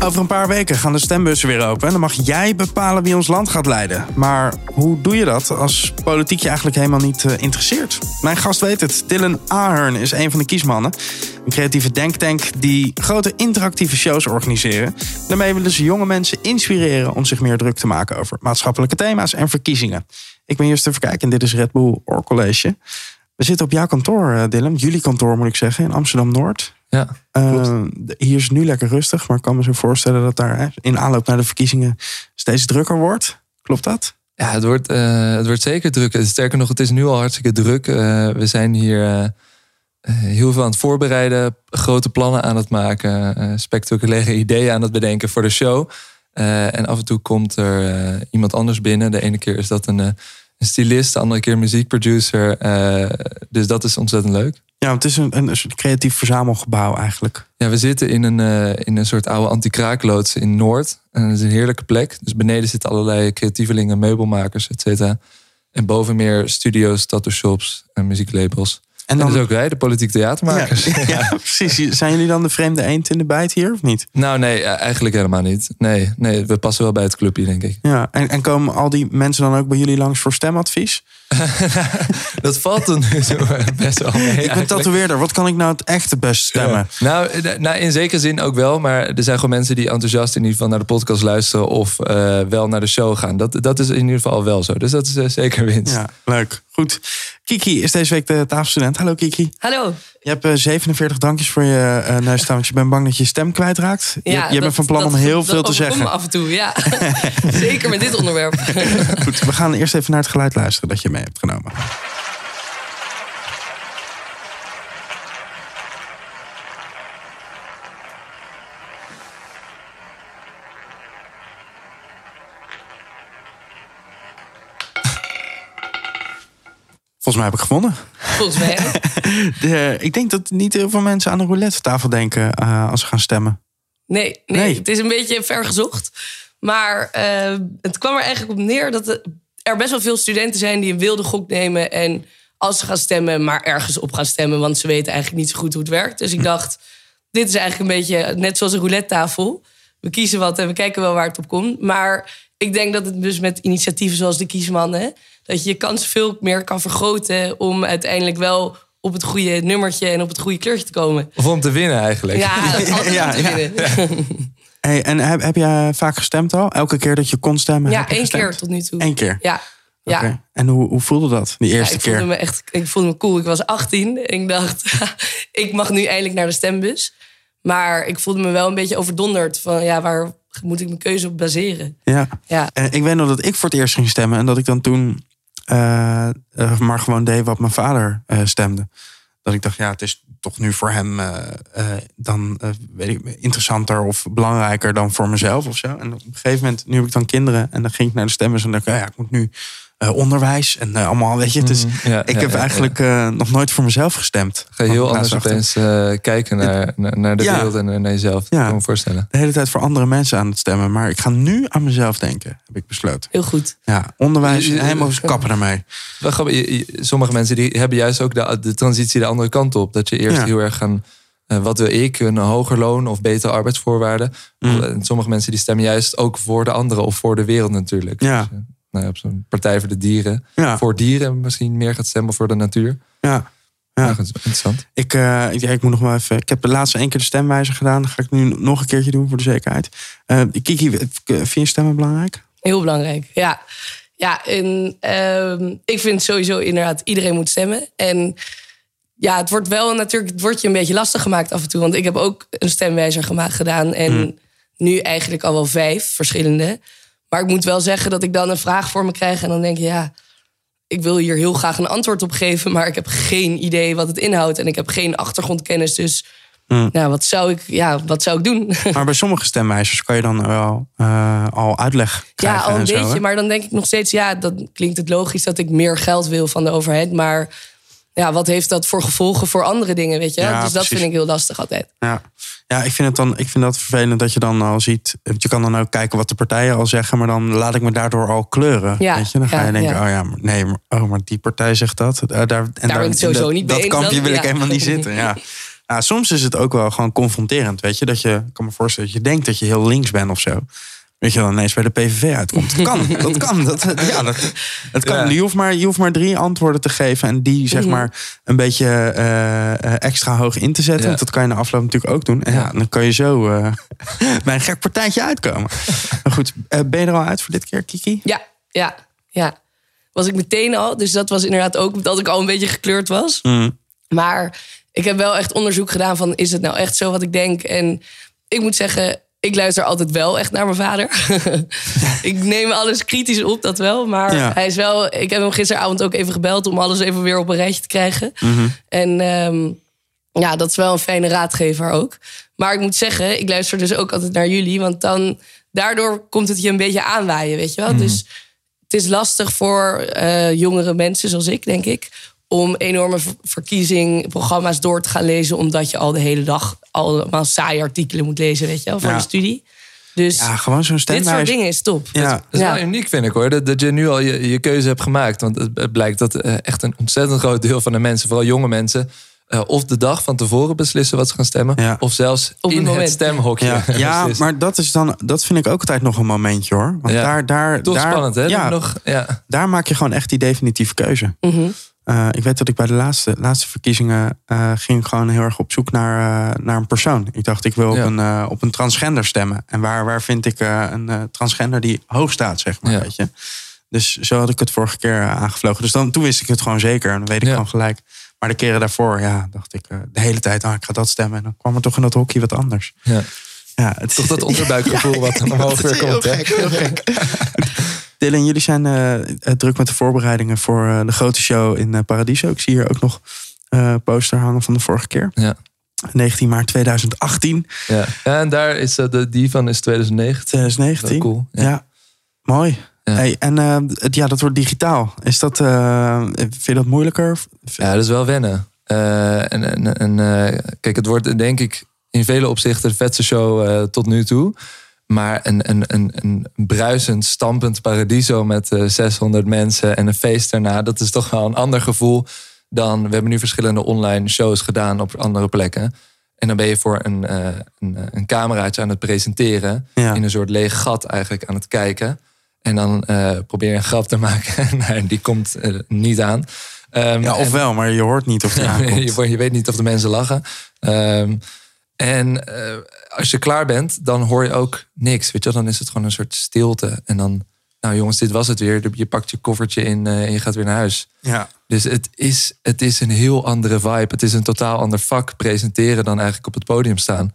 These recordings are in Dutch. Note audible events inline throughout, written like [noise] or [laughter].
Over een paar weken gaan de stembussen weer open. En dan mag jij bepalen wie ons land gaat leiden. Maar hoe doe je dat als politiek je eigenlijk helemaal niet uh, interesseert? Mijn gast weet het. Dylan Ahern is een van de kiesmannen. Een creatieve denktank die grote interactieve shows organiseren. Daarmee willen ze jonge mensen inspireren om zich meer druk te maken over maatschappelijke thema's en verkiezingen. Ik ben Justin Verkijk en dit is Red Bull Or College. We zitten op jouw kantoor, uh, Dylan. Jullie kantoor moet ik zeggen, in Amsterdam-Noord. Ja, uh, hier is nu lekker rustig, maar ik kan me zo voorstellen dat daar hè, in aanloop naar de verkiezingen steeds drukker wordt. Klopt dat? Ja, het wordt, uh, het wordt zeker druk. Sterker nog, het is nu al hartstikke druk. Uh, we zijn hier heel veel aan het voorbereiden, grote plannen aan het maken, spectaculaire [laughs] ideeën aan het bedenken voor de show. en af en toe komt er iemand anders binnen. De ene keer is dat een, een stylist, de andere keer muziekproducer. dus dat is ontzettend leuk. Ja, het is een, een, creatief verzamelgebouw eigenlijk. Ja, we zitten in een, uh, in een soort oude anti-kraakloods in Noord. En dat is een heerlijke plek. Dus beneden zitten allerlei creatievelingen, meubelmakers, et cetera. En boven meer studio's, tattoo shops en muzieklabels. En, dan... en dus ook wij, de politiek theatermakers. Ja, ja, [laughs] precies. Zijn jullie dan de vreemde eend in de bijt hier of niet? Nou, nee, eigenlijk helemaal niet. Nee, nee we passen wel bij het clubje, denk ik. Ja, en, en komen al die mensen dan ook bij jullie langs voor stemadvies? [laughs] dat valt er nu zo best wel mee. Ik ben tatoeëerder. Wat kan ik nou het echt het best stemmen? Nou, nou, in zekere zin ook wel. Maar er zijn gewoon mensen die enthousiast in ieder geval naar de podcast luisteren. Of uh, wel naar de show gaan. Dat, dat is in ieder geval wel zo. Dus dat is uh, zeker winst. Ja, leuk. Goed. Kiki is deze week de tafelstudent. Hallo Kiki. Hallo. Je hebt uh, 47 dankjes voor je uh, neus staan, want je bent bang dat je stem kwijtraakt. Ja, je, je dat, bent van plan dat, om heel dat, veel te zeggen. af en toe, ja. [laughs] Zeker met dit onderwerp. Goed, we gaan eerst even naar het geluid luisteren dat je mee hebt genomen. Volgens mij heb ik gewonnen. Volgens mij. [laughs] De, ik denk dat niet heel veel mensen aan de roulette tafel denken uh, als ze gaan stemmen. Nee, nee, nee, het is een beetje ver gezocht. Maar uh, het kwam er eigenlijk op neer dat er best wel veel studenten zijn die een wilde gok nemen. En als ze gaan stemmen, maar ergens op gaan stemmen. Want ze weten eigenlijk niet zo goed hoe het werkt. Dus ik dacht, [laughs] dit is eigenlijk een beetje net zoals een roulette tafel. We kiezen wat en we kijken wel waar het op komt. Maar ik denk dat het dus met initiatieven zoals de Kiesmannen... dat je je kans veel meer kan vergroten... om uiteindelijk wel op het goede nummertje en op het goede kleurtje te komen. Of om te winnen eigenlijk. Ja, ja, om te [laughs] winnen. Ja. Hey, en heb, heb je vaak gestemd al? Elke keer dat je kon stemmen? Ja, één keer tot nu toe. Eén keer? Ja. Ja. Okay. En hoe, hoe voelde dat, die eerste ja, ik keer? Voelde me echt, ik voelde me cool. Ik was 18 en ik dacht, [laughs] ik mag nu eindelijk naar de stembus. Maar ik voelde me wel een beetje overdonderd. Van ja, waar moet ik mijn keuze op baseren? Ja. ja. En ik weet nog dat ik voor het eerst ging stemmen. En dat ik dan toen uh, uh, maar gewoon deed wat mijn vader uh, stemde. Dat ik dacht, ja, het is toch nu voor hem dan weet ik, interessanter of belangrijker dan voor mezelf of zo. En op een gegeven moment, nu heb ik dan kinderen en dan ging ik naar de stemmers en dacht ik, ja, ik moet nu uh, onderwijs en uh, allemaal, weet je. Dus mm, ja, ik ja, heb ja, eigenlijk uh, nog nooit voor mezelf gestemd. Ga je heel anders opeens kijken naar, naar de wereld en naar jezelf. Ja, kan me voorstellen. De hele tijd voor andere mensen aan het stemmen. Maar ik ga nu aan mezelf denken, heb ik besloten. Heel goed. Ja, onderwijs, helemaal kappen ermee. Sommige mensen die hebben juist ook de, de transitie de andere kant op. Dat je eerst heel erg gaan... wat wil ik? Een hoger loon of betere arbeidsvoorwaarden? Mm. En sommige mensen die stemmen juist ook voor de anderen of voor de wereld natuurlijk. Ja. Dus, nou, op zo'n partij voor de dieren. Ja. Voor dieren misschien meer gaat stemmen voor de natuur. Ja. Ja. ja interessant. Ik, uh, ja, ik moet nog wel even. Ik heb de laatste één keer de stemwijzer gedaan. Dat ga ik nu nog een keertje doen voor de zekerheid. Uh, Kiki, vind je stemmen belangrijk? Heel belangrijk, ja. Ja, en uh, ik vind sowieso inderdaad iedereen moet stemmen. En ja, het wordt wel natuurlijk, het wordt je een beetje lastig gemaakt af en toe. Want ik heb ook een stemwijzer gemaakt gedaan. En hmm. nu eigenlijk al wel vijf verschillende. Maar ik moet wel zeggen dat ik dan een vraag voor me krijg en dan denk je, ja, ik wil hier heel graag een antwoord op geven, maar ik heb geen idee wat het inhoudt en ik heb geen achtergrondkennis. Dus nou, wat, zou ik, ja, wat zou ik doen? [laughs] Maar bij sommige stemwijzers kan je dan wel uh, al uitleg krijgen. Ja, al een en beetje, zo, maar dan denk ik nog steeds, ja, dan klinkt het logisch dat ik meer geld wil van de overheid, maar ja, wat heeft dat voor gevolgen voor andere dingen, weet je? Ja, dus dat precies. vind ik heel lastig altijd. Ja. ja, ik vind het dan ik vind dat vervelend dat je dan al ziet. Je kan dan ook kijken wat de partijen al zeggen, maar dan laat ik me daardoor al kleuren. Ja, weet je? Dan ga ja, je denken, oh ja, maar nee, maar, oh, maar die partij zegt dat. Uh, daar, en ben ik sowieso dat, niet dat mee eens kampje dan, wil ik helemaal niet zitten. Ja. [laughs] Ja, soms is het ook wel gewoon confronterend, weet je. Dat je, ik kan me voorstellen dat je denkt dat je heel links bent of zo. Weet je dan ineens bij de PVV uitkomt. Dat [laughs] kan, dat kan. Dat, ja, dat, dat kan. Ja. Je, hoeft maar, je hoeft maar drie antwoorden te geven en die zeg maar een beetje eh, eh, extra hoog in te zetten. Ja. Want dat kan je na afloop natuurlijk ook doen. En ja, dan kan je zo eh, [laughs] bij een gek partijtje uitkomen. Maar goed, ben je er al uit voor dit keer, Kiki? Ja, ja, ja. Was ik meteen al. Dus dat was inderdaad ook dat ik al een beetje gekleurd was. Mm. Maar ik heb wel echt onderzoek gedaan van... is het nou echt zo wat ik denk? En ik moet zeggen, ik luister altijd wel echt naar mijn vader. [laughs] ik neem alles kritisch op, dat wel. Maar Ja. hij is wel... Ik heb hem gisteravond ook even gebeld... om alles even weer op een rijtje te krijgen. Mhm. En ehm, ja, dat is wel een fijne raadgever ook. Maar ik moet zeggen, ik luister dus ook altijd naar jullie. Want dan, daardoor komt het je een beetje aanwaaien, weet je wel. Mhm. Dus het is lastig voor eh, jongere mensen zoals ik, denk ik... om enorme ver- verkiezingprogramma's door te gaan lezen... omdat je al de hele dag allemaal saaie artikelen moet lezen, weet je wel, voor Ja. de studie. Dus Ja, gewoon zo'n dit soort dingen is top. Ja. Dat is Ja. wel uniek, vind ik hoor. Dat, dat je nu al je, je keuze hebt gemaakt. Want het, het blijkt dat eh, echt een ontzettend groot deel van de mensen, vooral jonge mensen, eh, of de dag van tevoren beslissen wat ze gaan stemmen. Ja. Of zelfs Op het in het moment. stemhokje. Ja, [laughs] maar dat is dan, dat vind ik ook altijd nog een momentje hoor. Want Ja. daar, daar, Toch daar, spannend, hè? Ja, Nog, ja. daar maak je gewoon echt die definitieve keuze. Mhm. Eh, ik weet dat ik bij de laatste, laatste verkiezingen eh, ging gewoon heel erg op zoek naar, eh, naar een persoon. Ik dacht, ik wil Ja. op, een, op een transgender stemmen. En waar, waar vind ik een transgender die hoog staat, zeg maar. Ja. Weet je? Dus zo had ik het vorige keer aangevlogen. Dus dan, toen wist ik het gewoon zeker. En dan weet ik Ja. gewoon gelijk. Maar de keren daarvoor, ja, dacht ik de hele tijd, ah, ik ga dat stemmen. En dan kwam er toch in dat hockey wat anders. Ja. Ja, het Toch dat onderbuikgevoel [laughs] wat [laughs] omhoog weer komt. Heel gek, heel gek. [laughs] Dylan, jullie zijn eh, eh, druk met de voorbereidingen voor eh, de grote show in Paradiso. Ik zie hier ook nog eh poster hangen van de vorige keer. Ja. 19 maart 2018, Ja. ja, en daar is de, die van is 2019. 2019. Wel cool, Ja, ja. mooi. Ja. Hey, en het, ja, dat wordt digitaal. Is dat, vind je dat moeilijker? Ja, dat is wel wennen. En en, en kijk, het wordt denk ik in vele opzichten de vetste show tot nu toe. Maar een, een, een, een bruisend, stampend paradiso met eh, 600 mensen en een feest daarna, dat is toch wel een ander gevoel dan. We hebben nu verschillende online shows gedaan op andere plekken. En dan ben je voor een, eh, een, eh, een cameraatje aan het presenteren. Ja. In een soort leeg gat eigenlijk aan het kijken. En dan eh, probeer je een grap te [laughs] maken. en die komt eh, niet aan. Ehm, Ja, ofwel, maar je hoort niet of die [laughs] aankomt. je, je weet niet of de mensen lachen. Ehm, en eh, als je klaar bent, dan hoor je ook niks. Weet je, dan is het gewoon een soort stilte. En dan, nou jongens, dit was het weer. Je pakt je koffertje in eh, en je gaat weer naar huis. Ja. Dus het is, het is een heel andere vibe. Het is een totaal ander vak presenteren dan eigenlijk op het podium staan.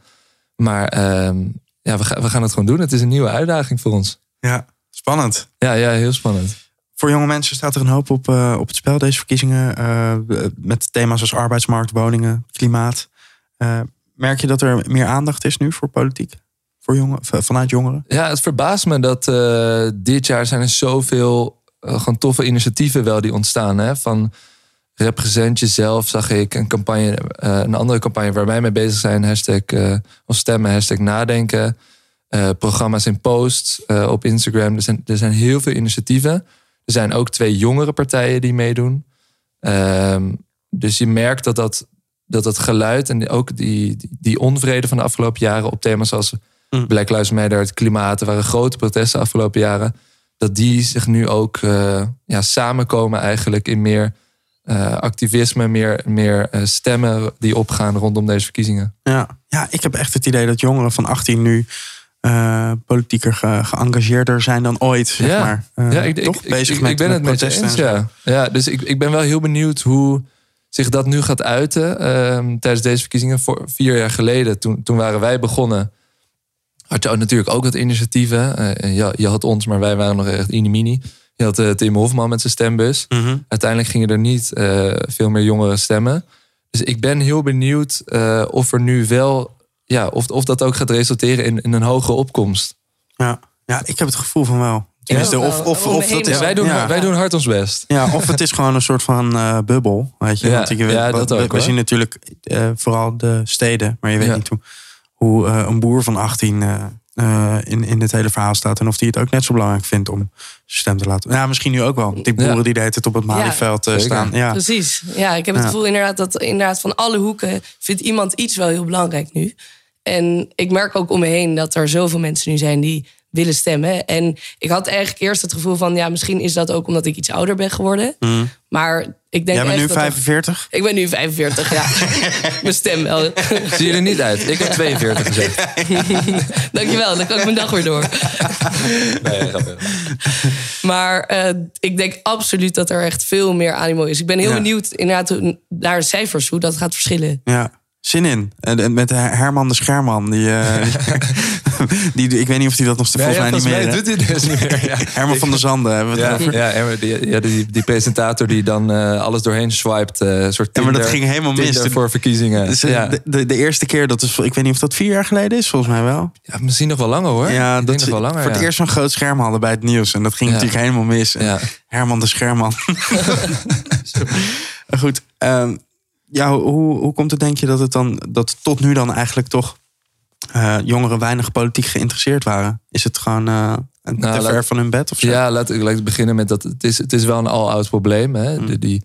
Maar ehm, ja, we, gaan we gaan het gewoon doen. Het is een nieuwe uitdaging voor ons. ja, spannend. Ja, ja heel spannend. Voor jonge mensen staat er een hoop op, eh, op het spel deze verkiezingen. met thema's als arbeidsmarkt, woningen, klimaat. Merk je dat er meer aandacht is nu voor politiek? Voor jongen, vanuit jongeren? Ja, het verbaast me dat eh, dit jaar zijn er zoveel eh, gewoon toffe initiatieven wel die ontstaan. Hè? Van represent jezelf zag ik een campagne, eh, een andere campagne waar wij mee bezig zijn. Hashtag of stemmen, hashtag nadenken. Programma's in post op Instagram. Er zijn, er zijn heel veel initiatieven. Er zijn ook twee jongere partijen die meedoen. Ehm, dus je merkt dat dat, dat dat geluid en ook die, die, onvrede van de afgelopen jaren op thema's als Mm. Black Lives Matter, het klimaat, er waren grote protesten de afgelopen jaren. Dat die zich nu ook eh, ja, samenkomen eigenlijk in meer eh, activisme, meer, meer eh, stemmen die opgaan rondom deze verkiezingen. Ja. ja, ik heb echt het idee dat jongeren van 18 nu politieker ge- geëngageerder zijn dan ooit. Zeg Ja. maar. Ja, ik, toch ik, bezig ik, met, ik ben met het met je eens. Ja. ja, dus ik, ik ben wel heel benieuwd hoe zich dat nu gaat uiten ehm, tijdens deze verkiezingen. Voor, vier jaar geleden, toen, toen waren wij begonnen, had je ook natuurlijk ook wat initiatieven. Eh, je, je had ons, maar wij waren nog echt mini. Je had eh, Tim Hofman met zijn stembus. Mhm. Uiteindelijk gingen er niet eh, veel meer jongeren stemmen. Dus ik ben heel benieuwd eh, of er nu wel, ja, of, of dat ook gaat resulteren in, in een hogere opkomst. Ja. ja, ik heb het gevoel van wel. Tenminste, ook of, of, of dat is, Ja, wij, doen, ja. wij doen hard ons best. Ja, of het is gewoon een soort van eh, bubbel. Weet je? Ja, Want je weet- ja, dat we, ook, we hoor. zien natuurlijk eh, vooral de steden, maar je weet Ja. niet hoe, hoe een boer van 18 in, in het hele verhaal staat. En of die het ook net zo belangrijk vindt om zijn stem te laten. Ja, misschien nu ook wel. Die boeren die deed het op het Malieveld staan. Ja. Precies. Ja, ik heb het gevoel inderdaad dat inderdaad van alle hoeken vindt iemand iets wel heel belangrijk nu. En ik merk ook om me heen dat er zoveel mensen nu zijn die willen stemmen. En ik had eigenlijk eerst het gevoel van, ja, misschien is dat ook omdat ik iets ouder ben geworden. Mm. Maar ik denk. Jij bent nu 45? ik ben nu 45, ja. [laughs] mijn stem wel. Zie je er niet uit? Ik heb 42 gezegd. [laughs] Dankjewel, dan kan ik mijn dag weer door. nee, maar uh, ik denk absoluut dat er echt veel meer animo is. Ik ben heel benieuwd inderdaad naar de cijfers, hoe dat gaat verschillen. Ja zin in. En met Herman de Scherman. Die, uh, [laughs] [laughs] die, ik weet niet of hij dat nog volgens mij niet meer doet hij dus niet meer. [laughs] Herman van der Zanden hebben we ja, die, ja die, die, presentator die dan uh, alles doorheen swiped. Uh, soort Tinder, maar dat ging helemaal mis. voor verkiezingen. Dus, ja. de, de, eerste keer, dat is, ik weet niet of dat vier jaar geleden is, volgens mij wel. Ja, misschien nog wel langer hoor. Ja, dat nog wel langer. Voor het eerst zo'n groot scherm hadden bij het nieuws. En dat ging natuurlijk helemaal mis. Herman de Scherman. [laughs] Goed. Um, ja, hoe, hoe komt het denk je dat het dan dat tot nu dan eigenlijk toch uh, jongeren weinig politiek geïnteresseerd waren? Is het gewoon uh, te nou, ver van hun bed? Of zo? Ja, laat ik beginnen met dat. Het is, het is wel een al-oud probleem. Hè? Mm. De, die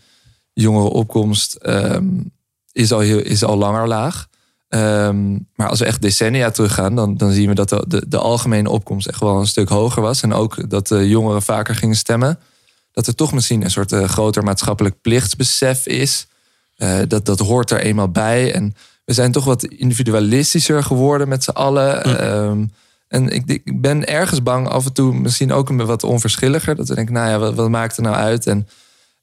jongerenopkomst um, is, al heel, is al langer laag. Um, maar als we echt decennia teruggaan, dan, dan zien we dat de, de, de, algemene opkomst echt wel een stuk hoger was. En ook dat de jongeren vaker gingen stemmen. Dat er toch misschien een soort uh, groter maatschappelijk plichtsbesef is. Uh, dat, dat hoort er eenmaal bij. En we zijn toch wat individualistischer geworden met z'n allen. Ehm, en ik, ik, ben ergens bang af en toe misschien ook een wat onverschilliger. Dat we denken, nou ja, wat, wat maakt er nou uit? En,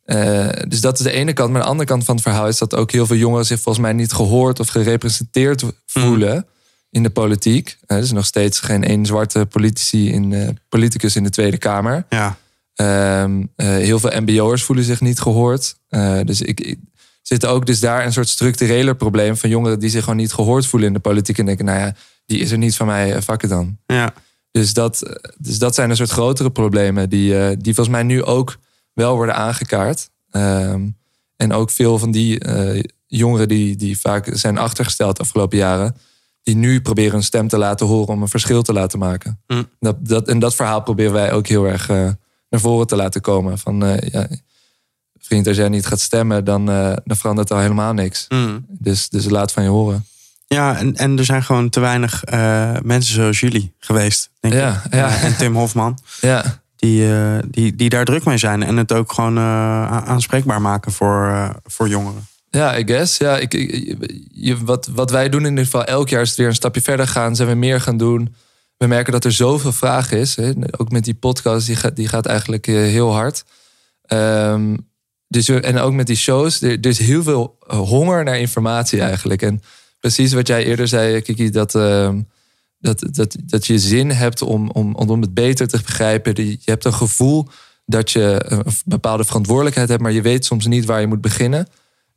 uh, dus dat is de ene kant. Maar de andere kant van het verhaal is dat ook heel veel jongeren zich volgens mij niet gehoord of gerepresenteerd voelen in de politiek. Uh, er is nog steeds geen één zwarte politici in, politicus in de Tweede Kamer. Ja. Um, heel veel MBO'ers voelen zich niet gehoord. dus ik, zit ook dus daar een soort structureler probleem van jongeren die zich gewoon niet gehoord voelen in de politiek en denken, nou ja, die is er niet van mij, vakken eh, dan. Ja. Dus dat, dus dat zijn een soort grotere problemen die, uh, die volgens mij nu ook wel worden aangekaart. Um, en ook veel van die uh, jongeren die, die vaak zijn achtergesteld de afgelopen jaren, die nu proberen hun stem te laten horen om een verschil te laten maken. Mm. Dat, dat, en dat verhaal proberen wij ook heel erg uh, naar voren te laten komen. Van, ja, vriend, als jij niet gaat stemmen, dan, uh, dan verandert er helemaal niks. Mm. Dus, dus laat van je horen. Ja, en, en er zijn gewoon te weinig uh, mensen zoals jullie geweest, denk ja, ik. Ja. en Tim Hofman. [laughs] Ja. Die, uh, die, die daar druk mee zijn en het ook gewoon aanspreekbaar maken voor, voor jongeren. Ja, I guess. Ja, ik, ik, wat, wat wij doen in ieder geval, elk jaar is het weer een stapje verder gaan. Zijn we meer gaan doen. We merken dat er zoveel vraag is. Hè. Ook met die podcast, die gaat, die gaat eigenlijk heel hard. Um, dus, en ook met die shows, er, is heel veel eh, honger naar informatie eigenlijk. En precies wat jij eerder zei, Kiki, dat, uh, dat, dat, dat je zin hebt om, om, om het beter te begrijpen. Je hebt een gevoel dat je een bepaalde verantwoordelijkheid hebt, maar je weet soms niet waar je moet beginnen.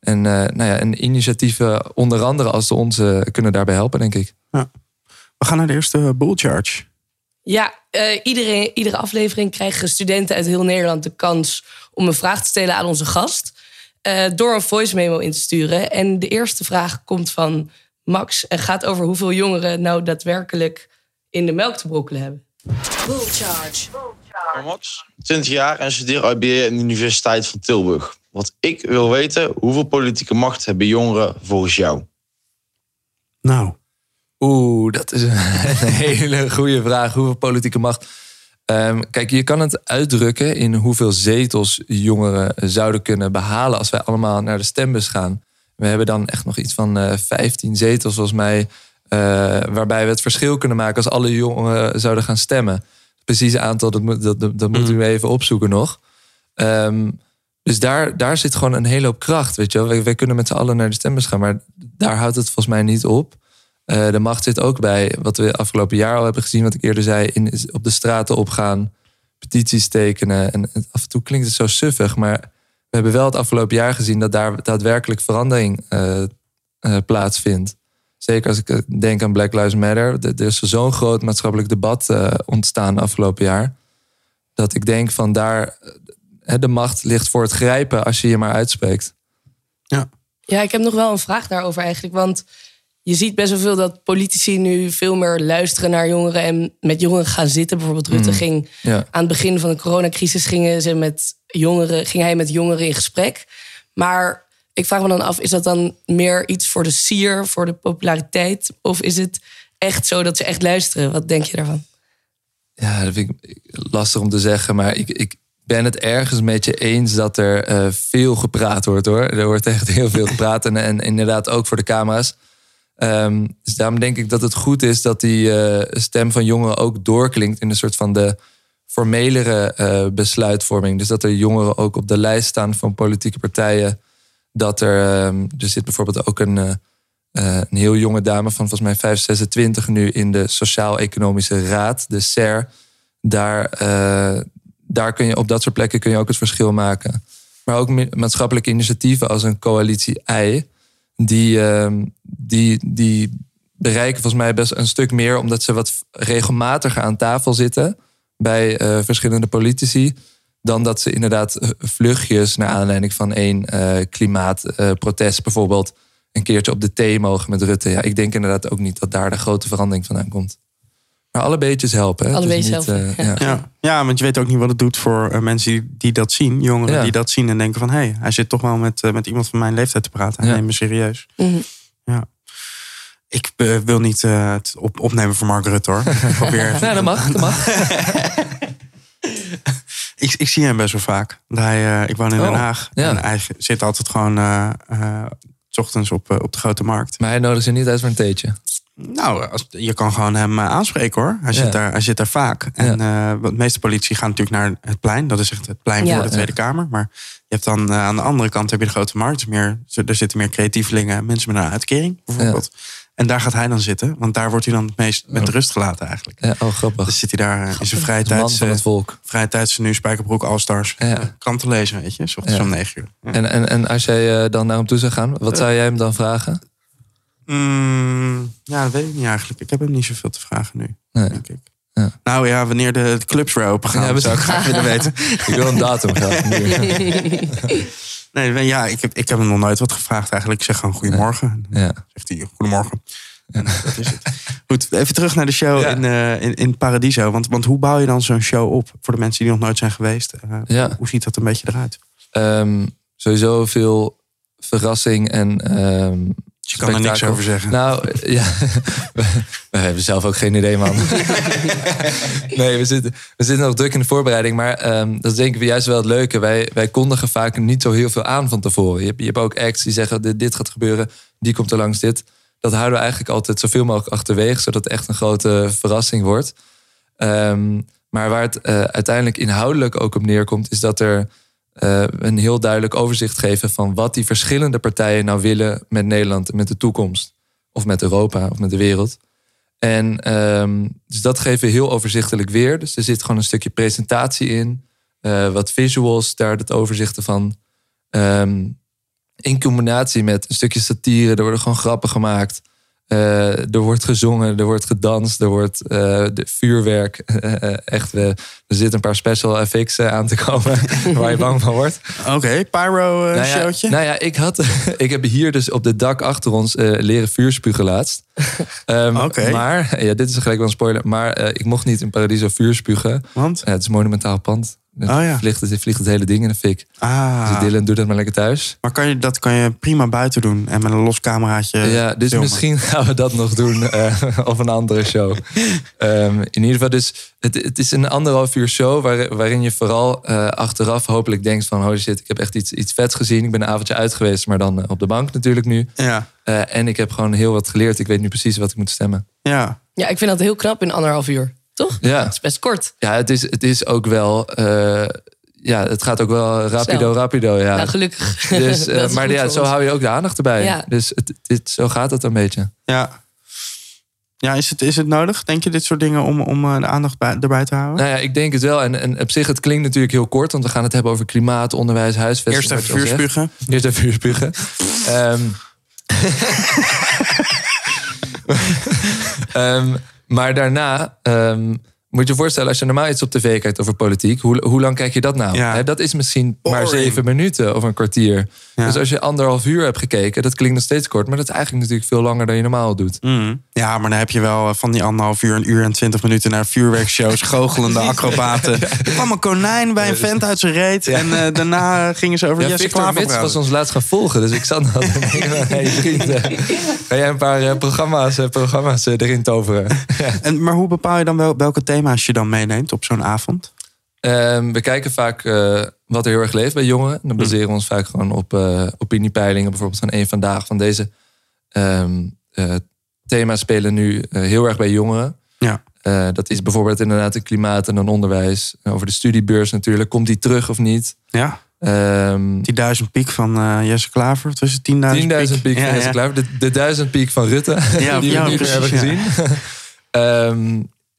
En, uh, nou ja, en initiatieven, onder andere als de onze, kunnen daarbij helpen, denk ik. Ja. We gaan naar de eerste bull charge. Ja, uh, iedere, iedere aflevering krijgen studenten uit heel Nederland de kans om een vraag te stellen aan onze gast. Uh, door een voice memo in te sturen. En de eerste vraag komt van Max en gaat over hoeveel jongeren nou daadwerkelijk in de melk te brokkelen hebben. Bull charge. Max, 20 jaar en studeer IBA aan de Universiteit van Tilburg. Wat ik wil weten, hoeveel politieke macht hebben jongeren volgens jou? Nou. Oeh, dat is een [laughs] hele goede vraag. Hoeveel politieke macht? Um, kijk, je kan het uitdrukken in hoeveel zetels jongeren zouden kunnen behalen als wij allemaal naar de stembus gaan. We hebben dan echt nog iets van uh, eh, 15 zetels, volgens mij, uh, waarbij we het verschil kunnen maken als alle jongeren zouden gaan stemmen. Precieze aantal, dat, moet, dat, dat, dat moeten we mm. even opzoeken nog. Um, dus daar, daar zit gewoon een hele hoop kracht. Weet je wel. Wij, wij kunnen met z'n allen naar de stembus gaan, maar daar houdt het volgens mij niet op. Uh, de macht zit ook bij wat we afgelopen jaar al hebben gezien, wat ik eerder zei, in, op de straten opgaan, petities tekenen. En af en toe klinkt het zo suffig, maar we hebben wel het afgelopen jaar gezien dat daar daadwerkelijk verandering uh, uh, plaatsvindt. Zeker als ik denk aan Black Lives Matter. Er is zo'n groot maatschappelijk debat ontstaan afgelopen jaar. Dat ik denk van daar, de macht ligt voor het grijpen als je je maar uitspreekt. Ja. Ja, ik heb nog wel een vraag daarover eigenlijk. Want je ziet best wel veel dat politici nu veel meer luisteren naar jongeren en met jongeren gaan zitten. Bijvoorbeeld Rutte Mhm. ging Ja. aan het begin van de coronacrisis gingen ze met jongeren, ging hij met jongeren in gesprek. Maar ik vraag me dan af, is dat dan meer iets voor de sier, voor de populariteit? Of is het echt zo dat ze echt luisteren? Wat denk je daarvan? Ja, dat vind ik lastig om te zeggen. Maar ik, ik ben het ergens met je eens dat er eh, veel gepraat wordt hoor. Er wordt echt heel veel gepraat. En, en inderdaad ook voor de camera's. Ehm, dus daarom denk ik dat het goed is dat die eh, stem van jongeren ook doorklinkt in een soort van de formelere eh, besluitvorming. Dus dat er jongeren ook op de lijst staan van politieke partijen. Dat er, er zit bijvoorbeeld ook een, eh, een heel jonge dame van volgens mij 5, 26 nu in de Sociaal-Economische Raad, de SER. Daar, daar kun je op dat soort plekken kun je ook het verschil maken. Maar ook ma- maatschappelijke initiatieven als een coalitie I, die, ehm, die, die bereiken volgens mij best een stuk meer, omdat ze wat regelmatiger aan tafel zitten bij eh, verschillende politici. Dan dat ze inderdaad eh, vluchtjes naar aanleiding van één eh, klimaatprotest bijvoorbeeld een keertje op de thee mogen met Rutte. Ja, ik denk inderdaad ook niet dat daar de grote verandering vandaan komt. Maar alle beetjes helpen. Hè? Alle beetjes niet, helpen, eh, ja. Ja. ja, want je weet ook niet wat het doet voor eh, mensen die, die dat zien. Jongeren Ja. die dat zien en denken van... hé, hey, hij zit toch wel met, eh, met iemand van mijn leeftijd te praten. Hij Ja. neemt me serieus. Mhm. Ja. Ik wil niet eh, het op, opnemen voor Mark Rutte, hoor. Ik probeer even- [laughs] Nou, dat mag, dat mag. [laughs] ik, ik zie hem best wel vaak. Hij, eh, ik woon in Den Oh, Haag. ja. En hij zit altijd gewoon... 's ochtends op, op de grote markt. Maar hij nodigt ze niet uit voor een theetje. Nou, als, je kan gewoon hem eh, aanspreken hoor. Hij, Ja. zit daar, hij zit daar vaak. En eh, want de meeste politie gaan natuurlijk naar het plein. Dat is echt het plein Ja. voor de Tweede Kamer. Maar je hebt dan eh, aan de andere kant heb je de grote markt. Meer, er zitten meer creatievelingen, mensen met een uitkering bijvoorbeeld. En daar gaat hij dan zitten. Want daar wordt hij dan het meest met rust gelaten eigenlijk. Ja, oh, grappig. Dus zit hij daar in zijn vrije tijd. van het volk. Vrije tijd nu Spijkerbroek All-Stars. Ja. Kranten lezen, weet je. S ochtends om negen uur. En, en, en als jij dan naar hem toe zou gaan, wat zou jij hem dan vragen? Mm, ja, dat weet ik niet eigenlijk. Ik heb hem niet zoveel te vragen nu, Nee. denk ik. Ja. Nou ja, wanneer de, de clubs weer open gaan, Ja, zou ik [laughs] graag willen weten. Ik wil een datum graag. [laughs] Nee, ja, ik heb, ik heb hem nog nooit wat gevraagd eigenlijk. Ik zeg gewoon goedemorgen. En Ja. zegt hij goedemorgen. En dat is het. Goed, even terug naar de show in, eh, in, in Paradiso. Want, want hoe bouw je dan zo'n show op? Voor de mensen die nog nooit zijn geweest. Eh, Ja. Hoe ziet dat een beetje eruit? Ehm, sowieso veel verrassing en. ehm Je kan er niks over zeggen. Nou, ja. [laughs] we, hebben zelf ook geen idee, man. [laughs] nee, we zitten, we zitten nog druk in de voorbereiding. Maar ehm, dat is denk ik juist wel het leuke. Wij, wij kondigen vaak niet zo heel veel aan van tevoren. Je hebt, je hebt ook acts die zeggen, dit, dit gaat gebeuren. Die komt er langs dit. Dat houden we eigenlijk altijd zoveel mogelijk achterwege. Zodat het echt een grote verrassing wordt. Ehm, maar waar het eh, uiteindelijk inhoudelijk ook op neerkomt... is dat er eh, een heel duidelijk overzicht geven... van wat die verschillende partijen nou willen met Nederland... en met de toekomst. Of met Europa, of met de wereld. En ehm, dus dat geven we heel overzichtelijk weer. Dus er zit gewoon een stukje presentatie in. eh, wat visuals, daar het overzichten van. Ehm, in combinatie met een stukje satire. Er worden gewoon grappen gemaakt. Eh, er wordt gezongen, er wordt gedanst, er wordt eh, de vuurwerk. [laughs] Eh, echt, er zitten een paar special effects aan te komen [laughs] waar je bang van wordt. Oké, pyro eh, Nou ja, nou ja, ik, had, [laughs] ik heb hier dus op het dak achter ons leren vuurspugen laatst. Oké. Maar, ja, dit is gelijk wel een spoiler. Maar ik mocht niet in Paradiso vuur spugen. Want? Het is een monumentaal pand. Dan Oh ja. vliegt, het, vliegt het hele ding in de fik. Ah, Dus Dylan, doe dat maar lekker thuis. maar kan je, dat kan je prima buiten doen. En met een los cameraatje ja, dus filmen. misschien [laughs] gaan we dat nog doen. eh [laughs] of een andere show. [laughs] Ehm, in ieder geval, dus het, het is een anderhalf uur show... Waar, waarin je vooral eh, achteraf hopelijk denkt van... holy shit, ik heb echt iets, iets vets gezien. Ik ben een avondje uit geweest, maar dan eh, op de bank natuurlijk nu. Ja, Eh, en ik heb gewoon heel wat geleerd. Ik weet nu precies wat ik moet stemmen. ja. Ja, ik vind dat heel knap in anderhalf uur. Toch? Ja, Dat is best kort. ja het, is, het is ook wel... eh, ja, het gaat ook wel rapido, Snel. rapido. Ja. Nou, gelukkig. dus, [laughs] eh, maar ja, zo ons. hou je ook de aandacht erbij. Ja. Dus het, dit, zo gaat het een beetje. Ja, ja is, het, is het nodig, denk je, dit soort dingen om, om eh, de aandacht bij, erbij te houden? Nou ja, ik denk het wel. En, en op zich, het klinkt natuurlijk heel kort. Want we gaan het hebben over klimaat, onderwijs, huisvesting. Eerst even vuurspugen. Eerst even vuurspugen. Ehm [laughs] [laughs] Ehm, maar daarna ehm, moet je je voorstellen, als je normaal iets op tv kijkt over politiek, hoe, hoe lang kijk je dat nou? Ja. Dat is misschien maar zeven minuten of een kwartier. Ja. Dus als je anderhalf uur hebt gekeken, dat klinkt nog steeds kort, maar dat is eigenlijk natuurlijk veel langer dan je normaal doet. Mm. Ja, maar dan heb je wel eh, van die anderhalf uur, een uur en twintig minuten naar vuurwerkshows, [laughs] goochelende acrobaten. Er kwam een konijn bij een vent uit zijn reet. En eh, daarna gingen ze over Ja, Jesse Victor Klaver Mits praten. was ons laatst gaan volgen, dus ik zat hey vriend, ga jij een paar eh, programma's, programma's erin toveren? En, maar hoe bepaal je dan wel, welke thema's je dan meeneemt op zo'n avond? Ehm, we kijken vaak eh, wat er heel erg leeft bij jongeren. En dan Hm. baseren we ons vaak gewoon op eh, opiniepeilingen. Bijvoorbeeld van één vandaag. Van deze ehm, eh, thema's spelen nu heel erg bij jongeren. Ja. Dat is bijvoorbeeld inderdaad het klimaat en dan onderwijs. Over de studiebeurs natuurlijk. Komt die terug of niet? Ja, Ehm die duizend piek van eh, Jesse Klaver. Het was het 10.000 10.000 piek van Ja, Jesse ja. Klaver. De, de 1000 piek van Rutte. Ja, [laughs] die we meer hebben gezien. [laughs]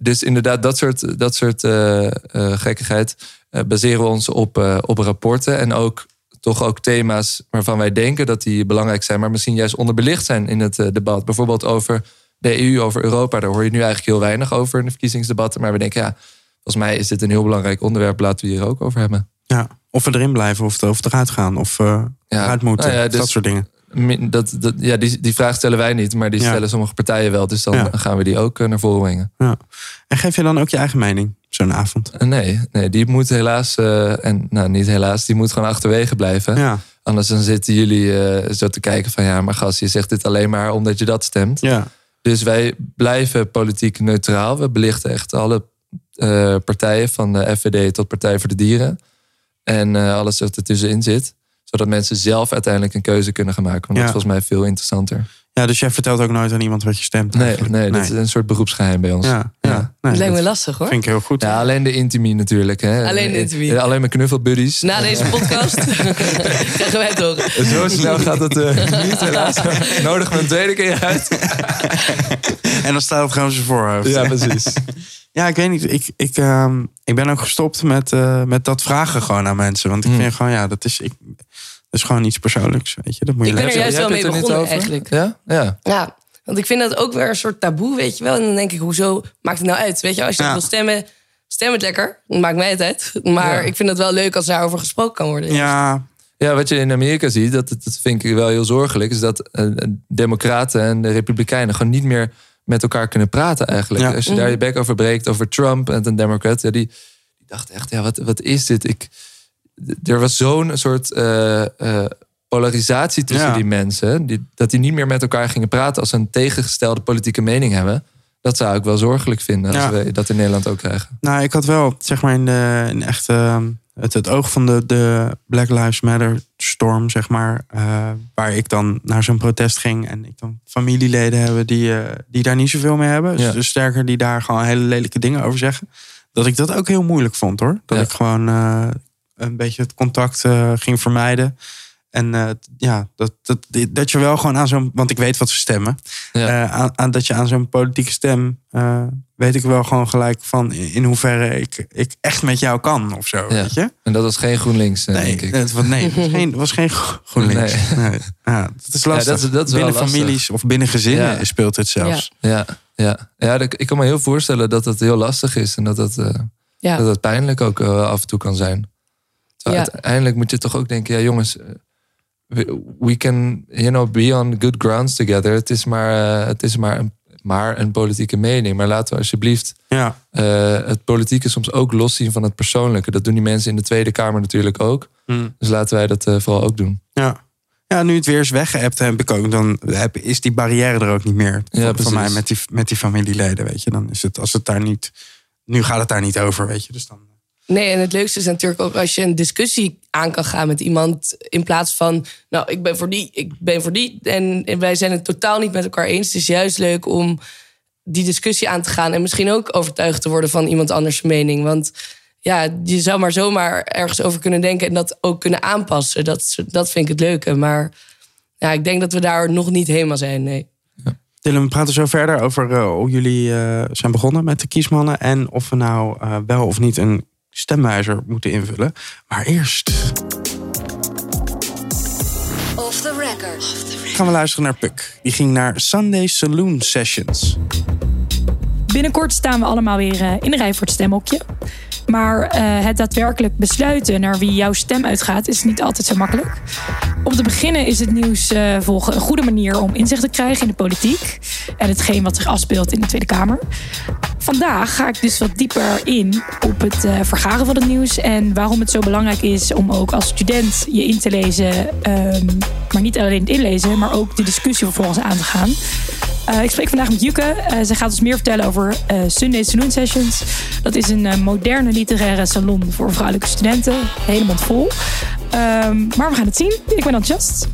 dus inderdaad, dat soort, dat soort eh, eh, gekkigheid eh, baseren we ons op, op rapporten. En ook toch ook thema's waarvan wij denken dat die belangrijk zijn, maar misschien juist onderbelicht zijn in het debat. Bijvoorbeeld over de EU, over Europa. Daar hoor je nu eigenlijk heel weinig over in de verkiezingsdebatten. Maar we denken, ja, volgens mij is dit een heel belangrijk onderwerp. Laten we hier ook over hebben. Ja, of we erin blijven of, of eruit gaan of eh Ja. eruit moeten. Nou ja, dat dus- soort dingen. Dat, dat, ja, die, die vraag stellen wij niet, maar die Ja. stellen sommige partijen wel. Dus dan Ja. gaan we die ook eh, naar voren brengen. Ja. En geef je dan ook je eigen mening zo'n avond? Eh, Nee, nee, die moet helaas, eh, en nou niet helaas, die moet gewoon achterwege blijven. Anders dan zitten jullie zo te kijken van ja, maar gast, je zegt dit alleen maar omdat je dat stemt. ja. Dus wij blijven politiek neutraal. We belichten echt alle partijen, van de FVD tot Partij voor de Dieren. En alles wat er tussenin zit. Zodat mensen zelf uiteindelijk een keuze kunnen gaan maken. Want Ja. dat is volgens mij veel interessanter. ja, dus jij vertelt ook nooit aan iemand wat je stemt Nee, eigenlijk? nee, dat is een soort beroepsgeheim bij ons. Ja, ja. Ja. Nee, dat lijkt me lastig hoor. vind ik heel goed. Ja, alleen de intimie natuurlijk. Hè. Alleen de intimie. Eh, Alleen mijn knuffelbuddies. Na deze podcast [laughs] krijgen wij het horen. Zo snel gaat het eh, niet helaas. Nodig me een tweede keer uit. [laughs] En dan staat het gewoon zijn voorhoofd. Ja, precies. Ja, ik weet niet. Ik, ik, ehm, ik ben ook gestopt met, eh, met dat vragen gewoon aan mensen. Want ik Hmm. vind gewoon, ja, dat is, ik, dat is gewoon iets persoonlijks. Weet je, dat moet je Ik ben er juist Jij wel mee er begonnen over? eigenlijk. Ja? Ja. Ja, want ik vind dat ook weer een soort taboe, weet je wel. En dan denk ik, hoezo maakt het nou uit? Weet je, als je Ja. wil stemmen, stem het lekker. Maakt mij het uit. Maar Ja. ik vind het wel leuk als daarover gesproken kan worden. Ja, Ja, wat je in Amerika ziet, dat, dat vind ik wel heel zorgelijk, is dat eh, democraten en de republikeinen gewoon niet meer met elkaar kunnen praten eigenlijk. Ja. Als je daar je bek over breekt, over Trump en een democrat, ja, die, die dacht echt, ja, wat, wat is dit? Ik, er was zo'n soort eh, eh, polarisatie tussen Ja. die mensen, die, dat die niet meer met elkaar gingen praten als ze een tegengestelde politieke mening hebben. Dat zou ik wel zorgelijk vinden als Ja. we dat in Nederland ook krijgen. nou, ik had wel, zeg maar, in, de, in echt ehm, het, het oog van de, de Black Lives Matter storm, zeg maar. eh, waar ik dan naar zo'n protest ging en ik dan familieleden hebben die, eh, die daar niet zoveel mee hebben. Ja. Dus sterker, die daar gewoon hele lelijke dingen over zeggen. Dat ik dat ook heel moeilijk vond hoor. Dat Ja. ik gewoon eh, een beetje het contact ging vermijden. En ja, dat, dat, dat je wel gewoon aan zo'n. Want ik weet wat ze stemmen. Ja. Aan, aan dat je aan zo'n politieke stem. Weet ik wel gewoon gelijk van in, hoeverre ik, ik echt met jou kan of zo. Ja. Weet je? En dat was geen GroenLinks, eh, Nee, denk ik. het was, nee, het was [laughs] geen, het was geen gro- GroenLinks. Nee. Ja, dat is lastig. dat is- dat is wel binnen lastig. families of binnen gezinnen Ja. speelt het zelfs. Ja, ja. ja ik kan me heel voorstellen dat het heel lastig is en dat het, eh, Ja. dat het pijnlijk ook eh, af en toe kan zijn. Terwijl Ja. Uiteindelijk moet je toch ook denken, ja jongens, we, we can you know, be on good grounds together. Het is maar, het is maar, een, maar een politieke mening. Maar laten we alsjeblieft Ja. eh, het politieke soms ook loszien van het persoonlijke. Dat doen die mensen in de Tweede Kamer natuurlijk ook. Hm. Dus laten wij dat eh, vooral ook doen. Ja. Ja, nu het weer is weggeëpt heb ik ook, dan heb, is die barrière er ook niet meer. Ja, voor, mij met die, met die familieleden, weet je. Dan is het, als het daar niet, nu gaat het daar niet over, weet je. Dus dan, Nee, en het leukste is natuurlijk ook als je een discussie aan kan gaan met iemand. In plaats van, nou, ik ben voor die, ik ben voor die. En, wij zijn het totaal niet met elkaar eens. Het is juist leuk om die discussie aan te gaan. En misschien ook overtuigd te worden van iemand anders mening. Want ja, je zou maar zomaar ergens over kunnen denken en dat ook kunnen aanpassen. Dat, dat vind ik het leuke. Maar ja, ik denk dat we daar nog niet helemaal zijn. Nee. Dylan, we praten zo verder over eh, hoe jullie eh, zijn begonnen met de kiesmannen. En of we nou eh, wel of niet een stemwijzer moeten invullen. Maar eerst Off the record. gaan we luisteren naar Puk. Die ging naar Sunday Saloon Sessions. Binnenkort staan we allemaal weer uh, in de rij voor het stemhokje. Maar uh, het daadwerkelijk besluiten naar wie jouw stem uitgaat, is niet altijd zo makkelijk. Om te beginnen is het nieuws uh, volgen een goede manier om inzicht te krijgen in de politiek en hetgeen wat zich afspeelt in de Tweede Kamer. Vandaag ga ik dus wat dieper in op het uh, vergaren van het nieuws en waarom het zo belangrijk is om ook als student je in te lezen, um, maar niet alleen het inlezen, maar ook de discussie vervolgens aan te gaan. Uh, ik spreek vandaag met Juke. Uh, zij gaat ons meer vertellen over uh, Sunday Saloon Sessions. Dat is een moderne literaire salon voor vrouwelijke studenten. Helemaal vol. Um, maar we gaan het zien. Ik ben enthousiast.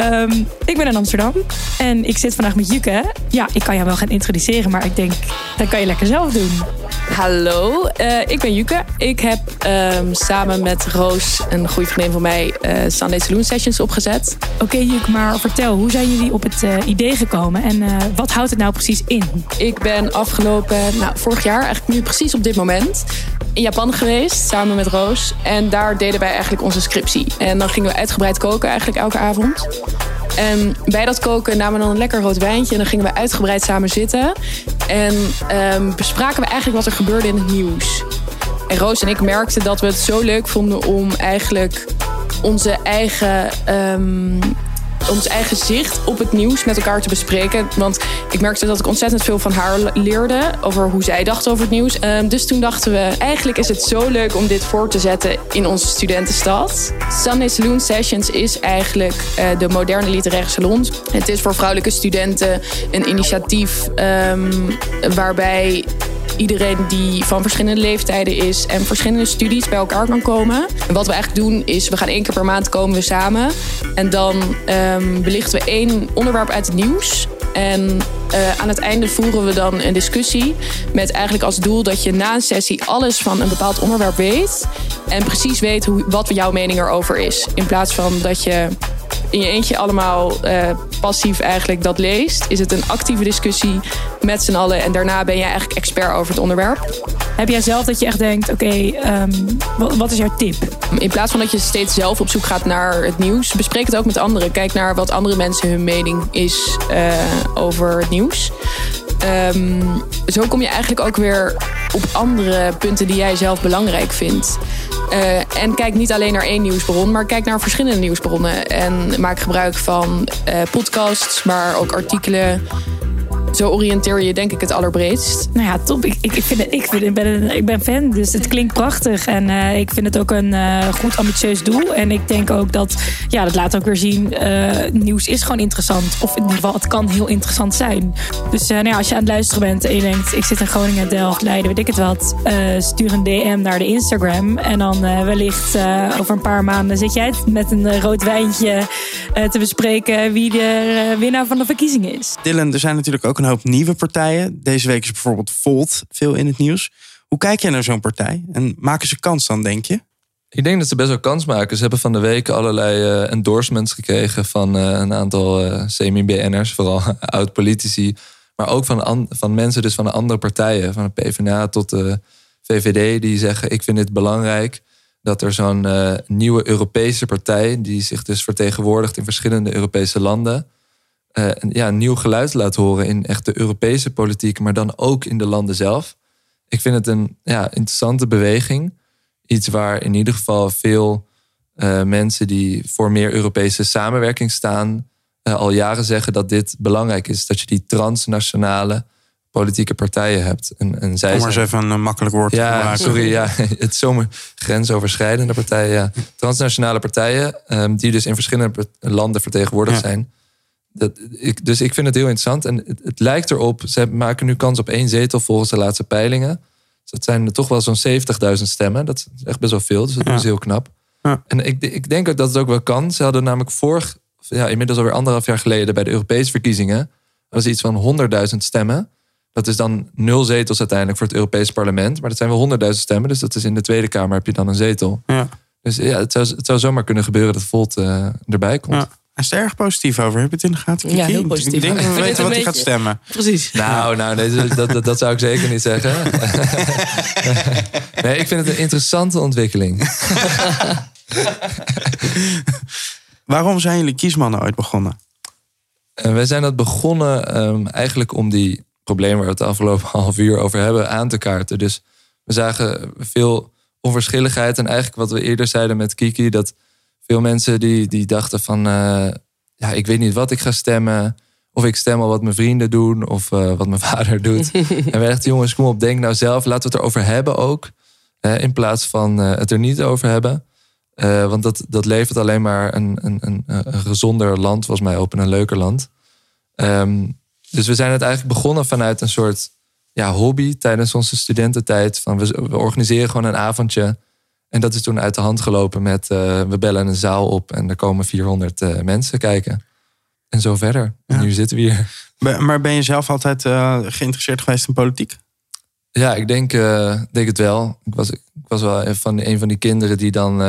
Um, ik ben in Amsterdam. En ik zit vandaag met Juke. Ja, ik kan jou wel gaan introduceren, maar ik denk, dat kan je lekker zelf doen. Hallo, uh, ik ben Juke. Ik heb um, samen met Roos, een goede vriendin van mij, uh, Sunday Saloon Sessions opgezet. Oké, okay, Juke, maar vertel, hoe zijn jullie op het uh, idee gekomen en wat houdt het nou precies in? Ik ben afgelopen, nou, vorig jaar, eigenlijk nu precies op dit moment, in Japan geweest, samen met Roos. En daar deden wij eigenlijk onze scriptie. En dan gingen we uitgebreid koken, eigenlijk elke avond. En bij dat koken namen we dan een lekker rood wijntje. En dan gingen we uitgebreid samen zitten. En um, bespraken we eigenlijk wat er gebeurde in het nieuws. En Roos en ik merkten dat we het zo leuk vonden om eigenlijk onze eigen um, ons eigen zicht op het nieuws met elkaar te bespreken. Want ik merkte dat ik ontzettend veel van haar leerde over hoe zij dacht over het nieuws. Um, dus toen dachten we, eigenlijk is het zo leuk om dit voor te zetten in onze studentenstad. Sunday Saloon Sessions is eigenlijk uh, de moderne literaire salon. Het is voor vrouwelijke studenten een initiatief um, waarbij iedereen die van verschillende leeftijden is en verschillende studies bij elkaar kan komen. En wat we eigenlijk doen is, we gaan één keer per maand komen we samen. En dan um, belichten we één onderwerp uit het nieuws. En uh, aan het einde voeren we dan een discussie met eigenlijk als doel dat je na een sessie alles van een bepaald onderwerp weet. En precies weet hoe, wat jouw mening erover is. In plaats van dat je in je eentje allemaal uh, passief eigenlijk dat leest, is het een actieve discussie met z'n allen. En daarna ben je eigenlijk expert over het onderwerp. Heb jij zelf dat je echt denkt, oké, okay, um, wat is jouw tip? In plaats van dat je steeds zelf op zoek gaat naar het nieuws, bespreek het ook met anderen. Kijk naar wat andere mensen hun mening is uh, over het nieuws. Um, zo kom je eigenlijk ook weer op andere punten die jij zelf belangrijk vindt. Uh, en kijk niet alleen naar één nieuwsbron, maar kijk naar verschillende nieuwsbronnen. En maak gebruik van uh, podcasts, maar ook artikelen. Zo oriënteer je denk ik het allerbreedst. Nou ja, top. Ik, ik, ik, vind het, ik, vind, ik, ben, ik ben fan, dus het klinkt prachtig. En uh, ik vind het ook een uh, goed ambitieus doel. En ik denk ook dat, ja, dat laat ook weer zien, uh, nieuws is gewoon interessant. Of in ieder geval, het kan heel interessant zijn. Dus nou ja, als je aan het luisteren bent en je denkt, ik zit in Groningen, Delft, Leiden, weet ik het wat. stuur een DM naar de Instagram. En dan wellicht over een paar maanden zit jij met een rood wijntje te bespreken wie de winnaar van de verkiezingen is. Dylan, er zijn natuurlijk ook een hoop nieuwe partijen. Deze week is bijvoorbeeld Volt veel in het nieuws. Hoe kijk jij naar zo'n partij? En maken ze kans dan, denk je? Ik denk dat ze best wel kans maken. Ze hebben van de week allerlei uh, endorsements gekregen van uh, een aantal uh, semi-BN'ers, vooral [laughs] oud-politici. Maar ook van, van mensen dus van de andere partijen, van de PvdA tot de VVD, die zeggen: Ik vind het belangrijk dat er zo'n nieuwe Europese partij, die zich dus vertegenwoordigt in verschillende Europese landen, uh, ja, een nieuw geluid laat horen in echt de Europese politiek, maar dan ook in de landen zelf. Ik vind het een ja, interessante beweging. Iets waar in ieder geval veel uh, mensen die voor meer Europese samenwerking staan, uh, al jaren zeggen dat dit belangrijk is. Dat je die transnationale politieke partijen hebt. En, en zij Om maar eens even een makkelijk woord ja, te maken. Sorry, ja, [laughs] het zomer grensoverschrijdende partijen. Ja. Transnationale partijen, um, die dus in verschillende landen vertegenwoordigd ja. zijn. Dat, ik, dus ik vind het heel interessant. En het, het, lijkt erop, ze maken nu kans op één zetel volgens de laatste peilingen. Dus dat zijn er toch wel zo'n 70.000 stemmen. Dat is echt best wel veel, dus dat ja. is heel knap. Ja. En ik, ik denk ook dat het ook wel kan. Ze hadden namelijk vorig, ja, inmiddels alweer anderhalf jaar geleden bij de Europese verkiezingen. Dat was iets van 100.000 stemmen. Dat is dan nul zetels uiteindelijk voor het Europees parlement. Maar dat zijn wel 100.000 stemmen. Dus dat is in de Tweede Kamer heb je dan een zetel. Ja. Dus ja, het zou, het zou zomaar kunnen gebeuren dat Volt uh, erbij komt. Ja. Hij is er erg positief over. Heb je het in de gaten? Ja, heel positief. Ik denk dat we [laughs] weten wat hij gaat stemmen. Precies. Nou, nou nee, dat, dat, dat zou ik zeker niet zeggen. [laughs] nee, ik vind het een interessante ontwikkeling. [laughs] Waarom zijn jullie kiesmannen ooit begonnen? Uh, wij zijn dat begonnen um, eigenlijk om die probleem waar we het de afgelopen half uur over hebben aan te kaarten. Dus we zagen veel onverschilligheid. En eigenlijk wat we eerder zeiden met Kiki, dat veel mensen die, die dachten van uh, ja, ik weet niet wat ik ga stemmen. Of ik stem al wat mijn vrienden doen of uh, wat mijn [laughs] vader doet. [laughs] en we dachten, jongens, kom op, denk nou zelf. Laten we het erover hebben ook. In plaats van het er niet over hebben. want dat, dat levert alleen maar een, een, een, een gezonder land, volgens mij, op en een leuker land. Um, dus we zijn het eigenlijk begonnen vanuit een soort ja, hobby tijdens onze studententijd. Van we, we organiseren gewoon een avondje. En dat is toen uit de hand gelopen met uh, we bellen een zaal op en er komen 400 uh, mensen kijken. En zo verder. Ja. En nu zitten we hier. Maar ben je zelf altijd uh, geïnteresseerd geweest in politiek? Ja, ik denk, denk het wel. Ik was, ik was wel van een van die kinderen die dan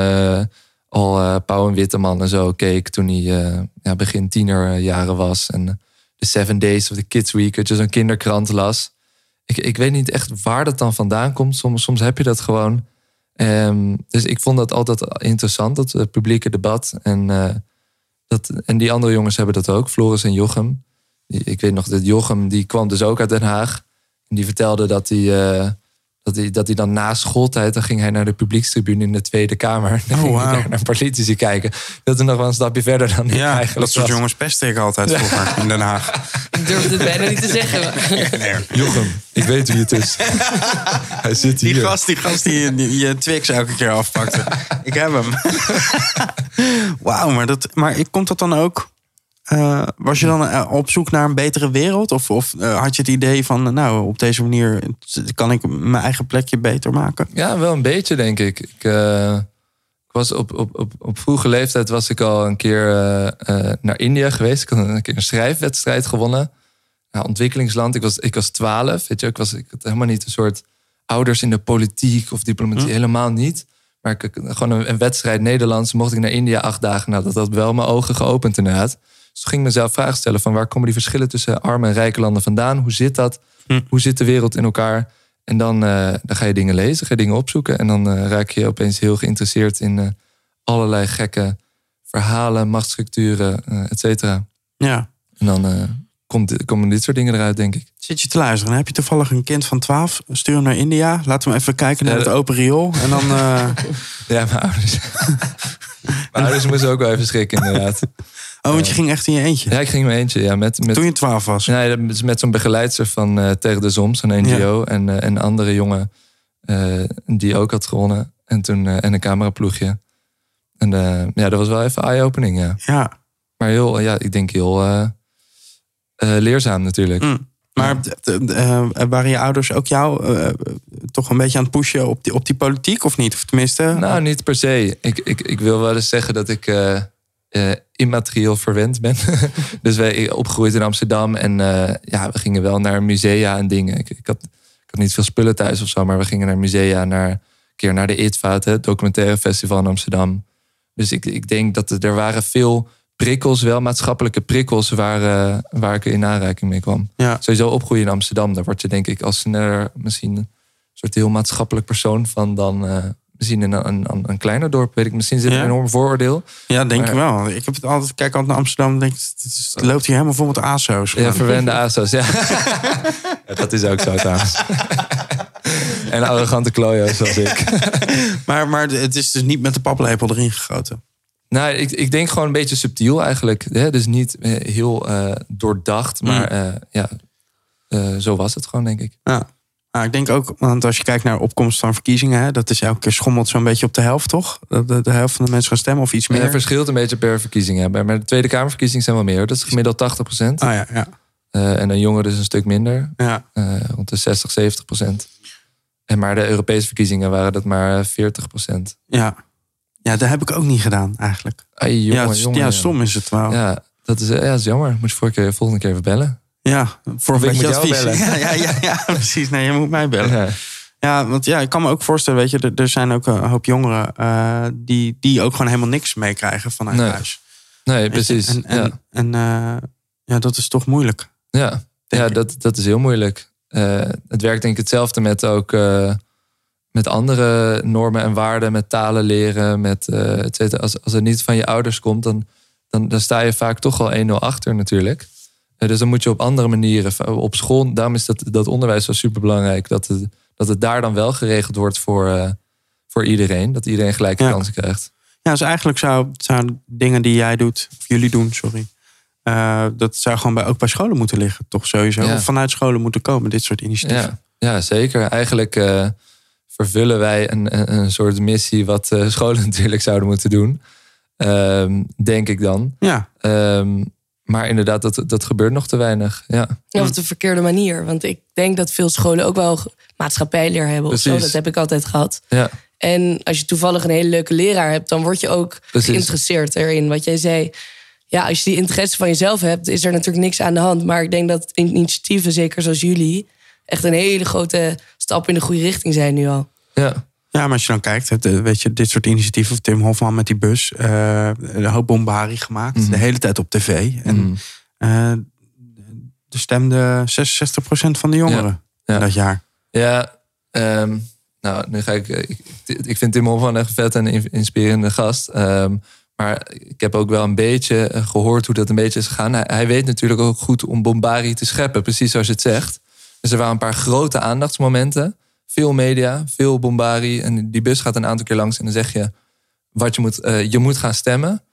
al Pauw en Witteman en zo keek toen hij ja, begin tienerjaren was. En de Seven Days of the Kids Week, dat je zo'n kinderkrant las. Ik, ik weet niet echt waar dat dan vandaan komt. Soms, soms heb je dat gewoon. Um, dus ik vond dat altijd interessant, dat uh, publieke debat. En, uh, dat, en die andere jongens hebben dat ook, Floris en Jochem. Ik weet nog dat Jochem, die kwam dus ook uit Den Haag. En die vertelde dat hij... Dat hij, dat hij dan na schooltijd, dan ging hij naar de publiekstribune in de Tweede Kamer. Dan oh, ging wow. naar, naar politici kijken. Dat is nog wel een stapje verder dan ja, eigenlijk dat soort jongens pestte ik altijd vroeger [laughs] in Den Haag. Ik durfde het bijna niet te zeggen. Nee. Jochem, ik weet wie het is. [laughs] hij zit hier. Die gast, die, gast die, die je Twix elke keer afpakte. ik heb hem. [laughs] Wauw, maar, dat, maar komt dat dan ook uh, was je dan uh, op zoek naar een betere wereld? Of, of uh, had je het idee van, nou, op deze manier kan ik mijn eigen plekje beter maken? Ja, wel een beetje, denk ik. Ik, ik was op, op, op, op vroege leeftijd was ik al een keer naar India geweest. Ik had een keer een schrijfwedstrijd gewonnen. Nou, ontwikkelingsland. Ik was, ik was twaalf. Weet je, ik was ik had helemaal niet een soort ouders in de politiek of diplomatie. Hm. Helemaal niet. Maar ik, gewoon een, een wedstrijd Nederlands. Mocht ik naar India acht dagen. Nou, dat had wel mijn ogen geopend inderdaad. Dus ging mezelf vragen stellen van waar komen die verschillen tussen arme en rijke landen vandaan? Hoe zit dat? Hm. Hoe zit de wereld in elkaar? En dan, uh, dan ga je dingen lezen, ga je dingen opzoeken. En dan uh, raak je opeens heel geïnteresseerd in uh, allerlei gekke verhalen, machtsstructuren, et cetera. Ja. En dan komt, komen dit soort dingen eruit, denk ik. Zit je te luisteren? Heb je toevallig een kind van 12? Stuur hem naar India. Laten we even kijken naar het open riool. En dan. [laughs] ja, mijn ouders. [laughs] mijn ouders moesten ook wel even schrikken, inderdaad. Oh, want je ging echt in je eentje? Ja, ik ging in mijn eentje. Ja, met, met, Toen je twaalf was? Nee, met, zo'n begeleidster van uh, Tegen de Zoms, een NGO. En, uh, en andere jongen uh, die ook had gewonnen. En toen en een cameraploegje. En ja, dat was wel even eye-opening, ja. Ja. Maar heel, ja, ik denk heel leerzaam natuurlijk. Mm. Maar waren je ouders ook jou toch een beetje aan het pushen op die, op die politiek of niet? Of tenminste? Nou, niet per se. Ik, ik, ik wil wel eens zeggen dat ik uh, immaterieel verwend ben. [laughs] dus wij opgegroeid in Amsterdam en uh, ja, we gingen wel naar musea en dingen. Ik, ik, had, ik had niet veel spullen thuis of zo, maar we gingen naar musea, naar, een keer naar de ITVA, het documentaire festival in Amsterdam. Dus ik, ik denk dat er, er waren veel prikkels, wel maatschappelijke prikkels, waar, uh, waar ik in aanraking mee kwam. Ja. Sowieso opgroeien in Amsterdam, daar word je denk ik als sneller misschien een soort heel maatschappelijk persoon van dan misschien in een, een, een kleiner dorp, weet ik. Misschien zit er een enorm vooroordeel. Ja, denk ik wel. Ik heb het altijd, kijk altijd naar Amsterdam denk het, het loopt hier helemaal vol met ASO's. Ja, verwende ASO's, ja. [laughs] ja. Dat is ook zo trouwens. [laughs] en arrogante klojo's zoals ik. [laughs] maar, maar het is dus niet met de paplepel erin gegoten. Nou, ik, ik denk gewoon een beetje subtiel eigenlijk. Hè? Dus niet eh, heel uh, doordacht, maar uh, ja, zo was het gewoon, denk ik. Ja. Nou, ik denk ook, want als je kijkt naar opkomst van verkiezingen, hè, dat is elke keer schommelt zo'n beetje op de helft, toch? De, de, helft van de mensen gaan stemmen of iets meer. Het verschilt een beetje per verkiezing. Maar de Tweede Kamerverkiezingen zijn wel meer. Dat is gemiddeld 80 procent. Ah, ja, ja. Uh, en een jongeren dus een stuk minder. Ja. Uh, rond de 60, 70 procent. En maar de Europese verkiezingen waren dat maar 40 procent. Ja. ja, dat heb ik ook niet gedaan eigenlijk. Jongen, ja, jongen, ja, stom is het wel. Ja, dat is, ja, dat is jammer. Moet je voor keer, volgende keer even bellen. Ja, voor een beetje advies. [laughs] Ja, ja, ja, ja, [laughs] precies. Nee, je moet mij bellen. Ja. ja. want ja, ik kan me ook voorstellen, weet je, er, zijn ook een hoop jongeren uh, die, die ook gewoon helemaal niks meekrijgen vanuit nee. huis. Nee, precies. En, en, ja. en uh, ja, dat is toch moeilijk. Ja, ja dat, dat is heel moeilijk. Uh, het werkt denk ik hetzelfde met ook met andere normen en waarden, met talen leren, met et cetera. Als, als het niet van je ouders komt, dan, dan, dan sta je vaak toch al 1-0 achter natuurlijk. Dus dan moet je op andere manieren, op school, daarom is dat, dat onderwijs zo super belangrijk. Dat het, dat het daar dan wel geregeld wordt voor, voor iedereen. Dat iedereen gelijke kansen krijgt. Ja, dus eigenlijk zou, zou dingen die jij doet, of jullie doen, sorry. dat zou gewoon bij, ook bij scholen moeten liggen, toch sowieso. Of vanuit scholen moeten komen, dit soort initiatieven. Ja, ja zeker. Eigenlijk vervullen wij een, een, soort missie wat uh, scholen [laughs] natuurlijk zouden moeten doen. Ehm, denk ik dan. Ja. Ehm, maar inderdaad, dat, dat gebeurt nog te weinig. Ja. ja, op de verkeerde manier. Want ik denk dat veel scholen ook wel maatschappijleer hebben. Of zo. Dat heb ik altijd gehad. Ja. En als je toevallig een hele leuke leraar hebt, dan word je ook geïnteresseerd erin. Wat jij zei. Ja, als je die interesse van jezelf hebt, is er natuurlijk niks aan de hand. Maar ik denk dat initiatieven, zeker zoals jullie, echt een hele grote stap in de goede richting zijn nu al. Ja. Ja, maar als je dan kijkt, weet je, dit soort initiatieven, Tim Hofman met die bus, uh, een hoop bombari gemaakt, mhm. de hele tijd op tv. En uh, er stemde 66% van de jongeren ja. dat jaar. Ja, ehm, nou, nu ga ik, ik, ik vind Tim Hofman echt vet en inspirerende gast. Ehm, maar ik heb ook wel een beetje gehoord hoe dat een beetje is gegaan. Hij, hij weet natuurlijk ook goed om bombari te scheppen, precies zoals je het zegt. Dus er waren een paar grote aandachtsmomenten veel media, veel bombari. En die bus gaat een aantal keer langs en dan zeg je wat je moet. Uh, je moet gaan stemmen.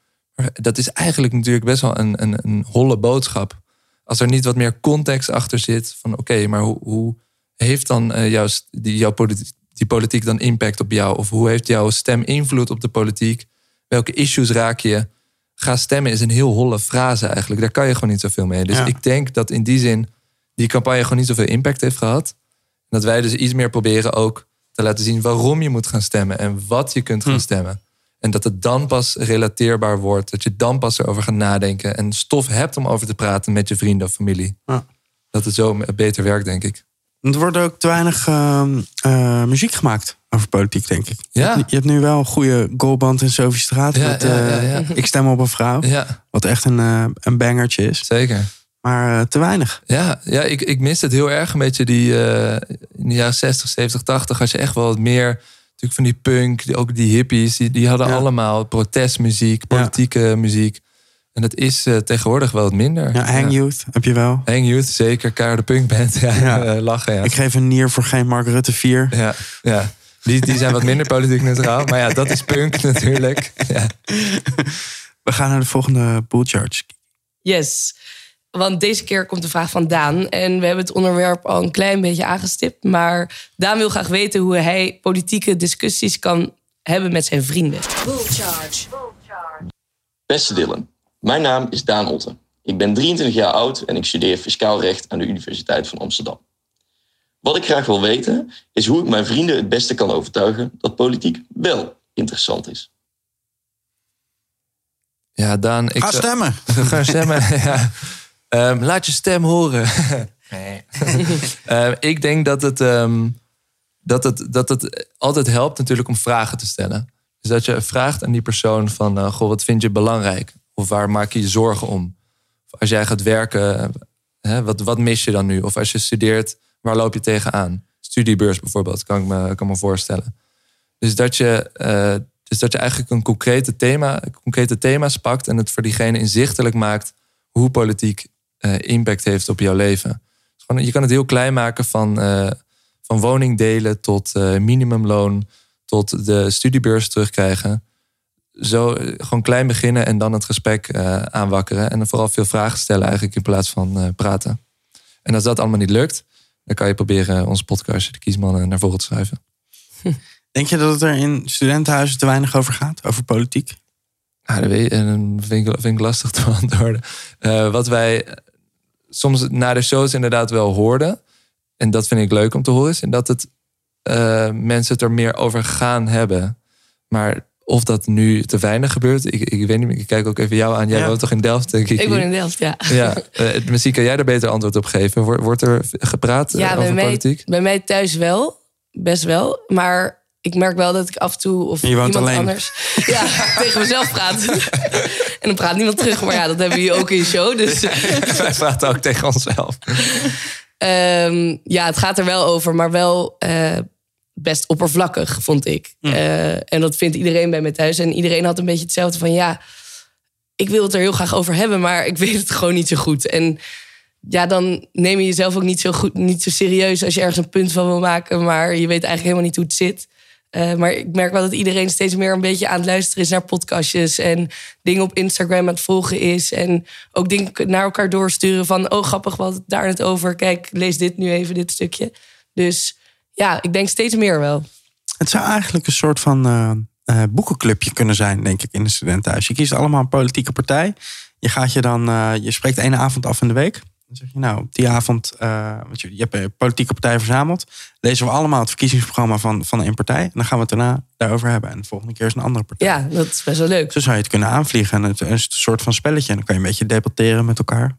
dat is eigenlijk natuurlijk best wel een, een, een holle boodschap. Als er niet wat meer context achter zit van oké, maar hoe, hoe, heeft dan uh, jouw, die, jouw politiek, die politiek dan impact op jou? Of hoe heeft jouw stem invloed op de politiek? Welke issues raak je? Ga stemmen is een heel holle frase eigenlijk. Daar kan je gewoon niet zoveel mee. Dus ik denk dat in die zin die campagne gewoon niet zoveel impact heeft gehad. Dat wij dus iets meer proberen ook te laten zien waarom je moet gaan stemmen en wat je kunt gaan hm. stemmen. En dat het dan pas relateerbaar wordt, dat je dan pas erover gaat nadenken en stof hebt om over te praten met je vrienden of familie. Ja. Dat het zo beter werkt, denk ik. Er wordt ook te weinig ehm, eh, muziek gemaakt over politiek, denk ik. Ja. Je, hebt, nu wel een goede goalband in Sofie Straat. Ja, met, ja, ik stem op een vrouw. Wat echt een, uh, een bangertje is. Zeker maar eh, te weinig. Ja, ja ik, ik mis het heel erg een beetje die uh, in de jaren 60, 70, 80. Als je echt wel wat meer, natuurlijk van die punk, die, ook die hippies, die, die hadden allemaal protestmuziek, politieke muziek. En dat is uh, tegenwoordig wel wat minder. Ja, Hang Youth heb je wel. Hang Youth, zeker. Kaar de punkband. [laughs] Ja, ja. lachen, ja. Ik geef een nier voor geen Mark Rutte 4. Ja, ja. Die, die zijn wat minder politiek neutraal. Maar ja, dat is punk [laughs] natuurlijk. Ja. We gaan naar de volgende pool charge. Yes. Want deze keer komt de vraag van Daan. En we hebben het onderwerp al een klein beetje aangestipt. Maar Daan wil graag weten hoe hij politieke discussies kan hebben met zijn vrienden. Charge. Beste Dylan, mijn naam is Daan Otten. Ik ben 23 jaar oud en ik studeer fiscaal recht aan de Universiteit van Amsterdam. Wat ik graag wil weten is hoe ik mijn vrienden het beste kan overtuigen dat politiek wel interessant is. Ja, Daan. Ik, ga stemmen. [laughs] Ga stemmen, [laughs] ja. Um, laat je stem horen. [laughs] nee. uh, [laughs] ik denk dat het, um, dat, het, dat het altijd helpt natuurlijk om vragen te stellen. Dus dat je vraagt aan die persoon van... Uh, goh, wat vind je belangrijk? Of waar maak je je zorgen om? Of als jij gaat werken, hè, wat, wat mis je dan nu? Of als je studeert, waar loop je tegenaan? Studiebeurs bijvoorbeeld, kan ik me, kan me voorstellen. Dus dat je... Uh, dus dat je eigenlijk een concrete, thema, concrete thema's pakt en het voor diegene inzichtelijk maakt hoe politiek impact heeft op jouw leven. Dus je kan het heel klein maken van, uh, van woningdelen tot uh, minimumloon, tot de studiebeurs terugkrijgen. Zo gewoon klein beginnen en dan het gesprek aanwakkeren. En dan vooral veel vragen stellen eigenlijk in plaats van praten. En als dat allemaal niet lukt, dan kan je proberen onze podcast, de kiesmannen, naar voren te schuiven. [laughs] Denk je dat het er in studentenhuizen te weinig over gaat, over politiek? Nou, dat vind ik, vind ik lastig te [laughs] beantwoorden. wat wij soms na de shows inderdaad wel hoorden. En dat vind ik leuk om te horen. Is, en dat het, uh, mensen het er meer over gaan hebben. Maar of dat nu te weinig gebeurt, ik, ik weet niet meer. Ik kijk ook even jou aan. Jij woont toch in Delft, denk ik? Ik woon in Delft, ja. ja. Uh, misschien kan jij er beter antwoord op geven. Wordt, er gepraat ja, over bij mij, politiek? Bij mij thuis wel. Best wel. Maar ik merk wel dat ik af en toe of iemand alleen. anders [laughs] ja, [laughs] tegen mezelf praat. [laughs] en dan praat niemand terug. Maar ja, dat hebben we ook in je show. Dus. Wij praten ook tegen onszelf. Um, ja, het gaat er wel over, maar wel uh, best oppervlakkig, vond ik. Mm. Uh, en dat vindt iedereen bij me thuis. En iedereen had een beetje hetzelfde van ja, ik wil het er heel graag over hebben, maar ik weet het gewoon niet zo goed. En ja, dan neem je jezelf ook niet zo, goed, niet zo serieus als je ergens een punt van wil maken. Maar je weet eigenlijk helemaal niet hoe het zit. Uh, maar ik merk wel dat iedereen steeds meer een beetje aan het luisteren is naar podcastjes. En dingen op Instagram aan het volgen is. En ook dingen naar elkaar doorsturen van... oh, grappig, wat daar het over. Kijk, lees dit nu even, dit stukje. Dus ja, ik denk steeds meer wel. Het zou eigenlijk een soort van uh, uh, boekenclubje kunnen zijn, denk ik, in een studentenhuis. Je kiest allemaal een politieke partij. Je gaat je dan, je spreekt één avond af in de week. Dan zeg je nou, op die avond, uh, want je, je hebt een politieke partij verzameld. Lezen we allemaal het verkiezingsprogramma van, van één partij. En dan gaan we het daarna daarover hebben. En de volgende keer is een andere partij. Ja, dat is best wel leuk. Zo zou je het kunnen aanvliegen. En het is een soort van spelletje. En dan kan je een beetje debatteren met elkaar.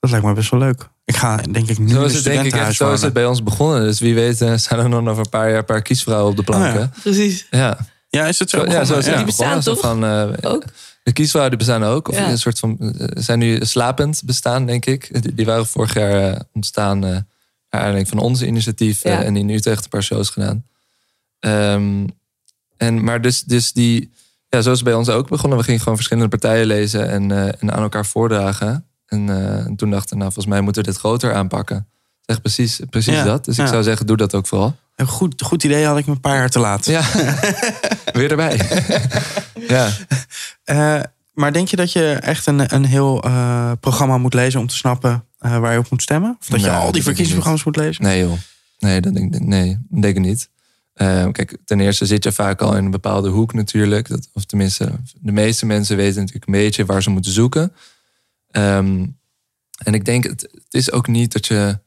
Dat lijkt me best wel leuk. Ik ga denk ik nu zo is het, denk ik, echt, Zo is het bij ons begonnen. Dus wie weet uh, zijn er nog over een paar jaar een paar kiesvrouwen op de plank. Oh ja. Precies. Ja. Ja, is het zo? zo ja, zo is het Die bestaan toch? Van, uh, ook? De kiesvrouwen die bestaan ook. Of een soort van, zijn nu slapend bestaan, denk ik. Die, waren vorig jaar uh, ontstaan uh, naar aanleiding van onze initiatief. Ja. en in Utrecht een paar shows gedaan. Um, en, maar dus, dus die, ja, zo is het bij ons ook begonnen. We gingen gewoon verschillende partijen lezen en, en aan elkaar voordragen. En, en toen dachten we, nou, volgens mij moeten we dit groter aanpakken. Zeg precies, precies Ja, dat. Dus ik zou zeggen, doe dat ook vooral. Een goed, goed idee had ik me een paar jaar te laat. Ja, [laughs] weer erbij. ja. Eh, maar denk je dat je echt een, een heel eh, programma moet lezen om te snappen eh, waar je op moet stemmen? Of dat je al die verkiezingsprogramma's moet lezen? Nee joh. Nee, dat denk, ik- nee, dat denk ik niet. Kijk, ten eerste zit je vaak al in een bepaalde hoek natuurlijk. Dat, of tenminste, de meeste mensen weten natuurlijk een beetje waar ze moeten zoeken. Ehm, en ik denk, het, het is ook niet dat je...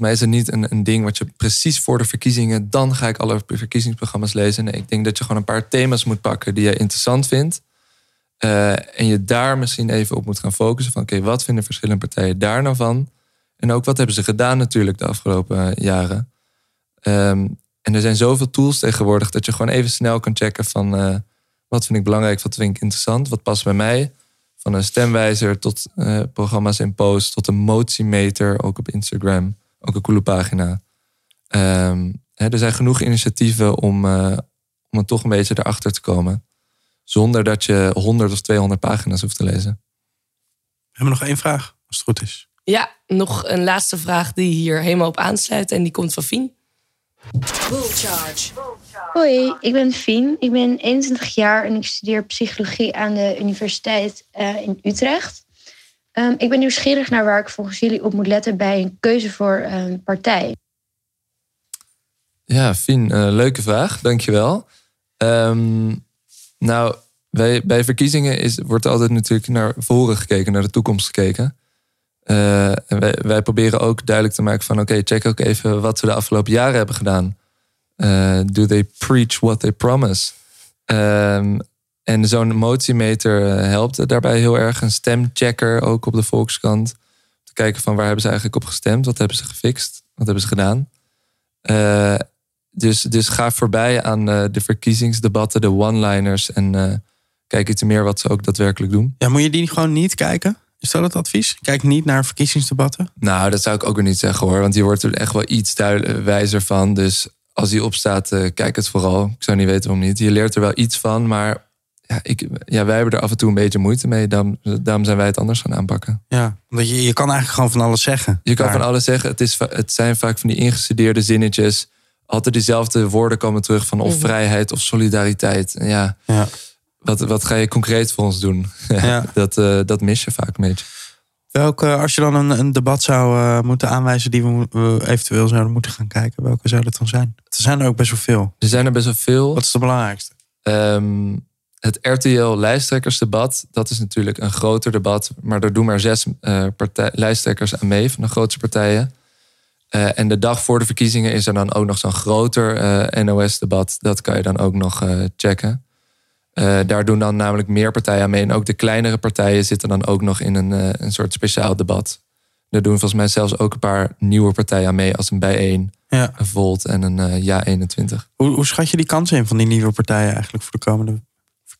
Mij is het niet een, ding wat je precies voor de verkiezingen... dan ga ik alle verkiezingsprogramma's lezen. Nee, ik denk dat je gewoon een paar thema's moet pakken die je interessant vindt. Eh, en je daar misschien even op moet gaan focussen. Van oké, wat vinden verschillende partijen daar nou van? En ook wat hebben ze gedaan natuurlijk de afgelopen eh, jaren. Ehm, en er zijn zoveel tools tegenwoordig dat je gewoon even snel kan checken van eh, wat vind ik belangrijk, wat vind ik interessant, wat past bij mij. Van een stemwijzer tot programma's in post, tot een motiemeter, ook op Instagram. Ook een coole pagina. Ehm, hè, er zijn genoeg initiatieven om, eh, om er toch een beetje erachter te komen. Zonder dat je 100 of 200 pagina's hoeft te lezen. We hebben nog één vraag, als het goed is. Ja, nog een laatste vraag die hier helemaal op aansluit. En die komt van Fien. Hoi, ik ben Fien. Ik ben 21 jaar en ik studeer psychologie aan de Universiteit eh, in Utrecht. Ehm, ik ben nieuwsgierig naar waar ik volgens jullie op moet letten bij een keuze voor een partij. Ja, Fien, eh, leuke vraag. Dankjewel. Ehm nou, bij, bij verkiezingen is, wordt altijd natuurlijk naar voren gekeken, naar de toekomst gekeken. Eh, en wij, proberen ook duidelijk te maken van... oké, check ook even wat we de afgelopen jaren hebben gedaan. Eh, do they preach what they promise? Ehm, en zo'n motiemeter eh, helpt daarbij heel erg. Een stemchecker ook op de Volkskrant. Te kijken van waar hebben ze eigenlijk op gestemd? Wat hebben ze gefixt? Wat hebben ze gedaan? Eh, dus, dus ga voorbij aan eh, de verkiezingsdebatten, de one-liners. En kijk iets meer wat ze ook daadwerkelijk doen. Ja, moet je die gewoon niet kijken? Is dat het advies? Kijk niet naar verkiezingsdebatten. Nou, dat zou ik ook weer niet zeggen hoor. Want je wordt er echt wel iets wijzer van. Dus als die opstaat, kijk het vooral. Ik zou niet weten waarom niet. Je leert er wel iets van. Maar ja, ik, ja, wij hebben er af en toe een beetje moeite mee. Daarom, daarom zijn wij het anders gaan aanpakken. Ja, omdat je, je kan eigenlijk gewoon van alles zeggen. Je kan Daar. van alles zeggen. Het, is, het zijn vaak van die ingestudeerde zinnetjes. Altijd diezelfde woorden komen terug van of Mhm. vrijheid of solidariteit. En Ja, Ja. wat, wat ga je concreet voor ons doen? [laughs] Ja. dat, eh, dat mis je vaak een beetje. Welke, als je dan een, een debat zou eh, moeten aanwijzen die we eventueel zouden moeten gaan kijken, welke zou dat dan zijn? Er zijn er ook best wel veel. Er zijn er best wel veel. Wat is de belangrijkste? Ehm, het RTL-lijsttrekkersdebat, dat is natuurlijk een groter debat. Maar er doen maar zes eh, partij, lijsttrekkers aan mee van de grootste partijen. Eh, en de dag voor de verkiezingen is er dan ook nog zo'n groter eh, NOS-debat. Dat kan je dan ook nog checken. Daar doen dan namelijk meer partijen aan mee. En ook de kleinere partijen zitten dan ook nog in een, een soort speciaal debat. Er doen volgens mij zelfs ook een paar nieuwe partijen aan mee... als een Bijeen, Ja. een Volt en een eh, Ja21. Hoe, hoe schat je die kansen in van die nieuwe partijen eigenlijk voor de komende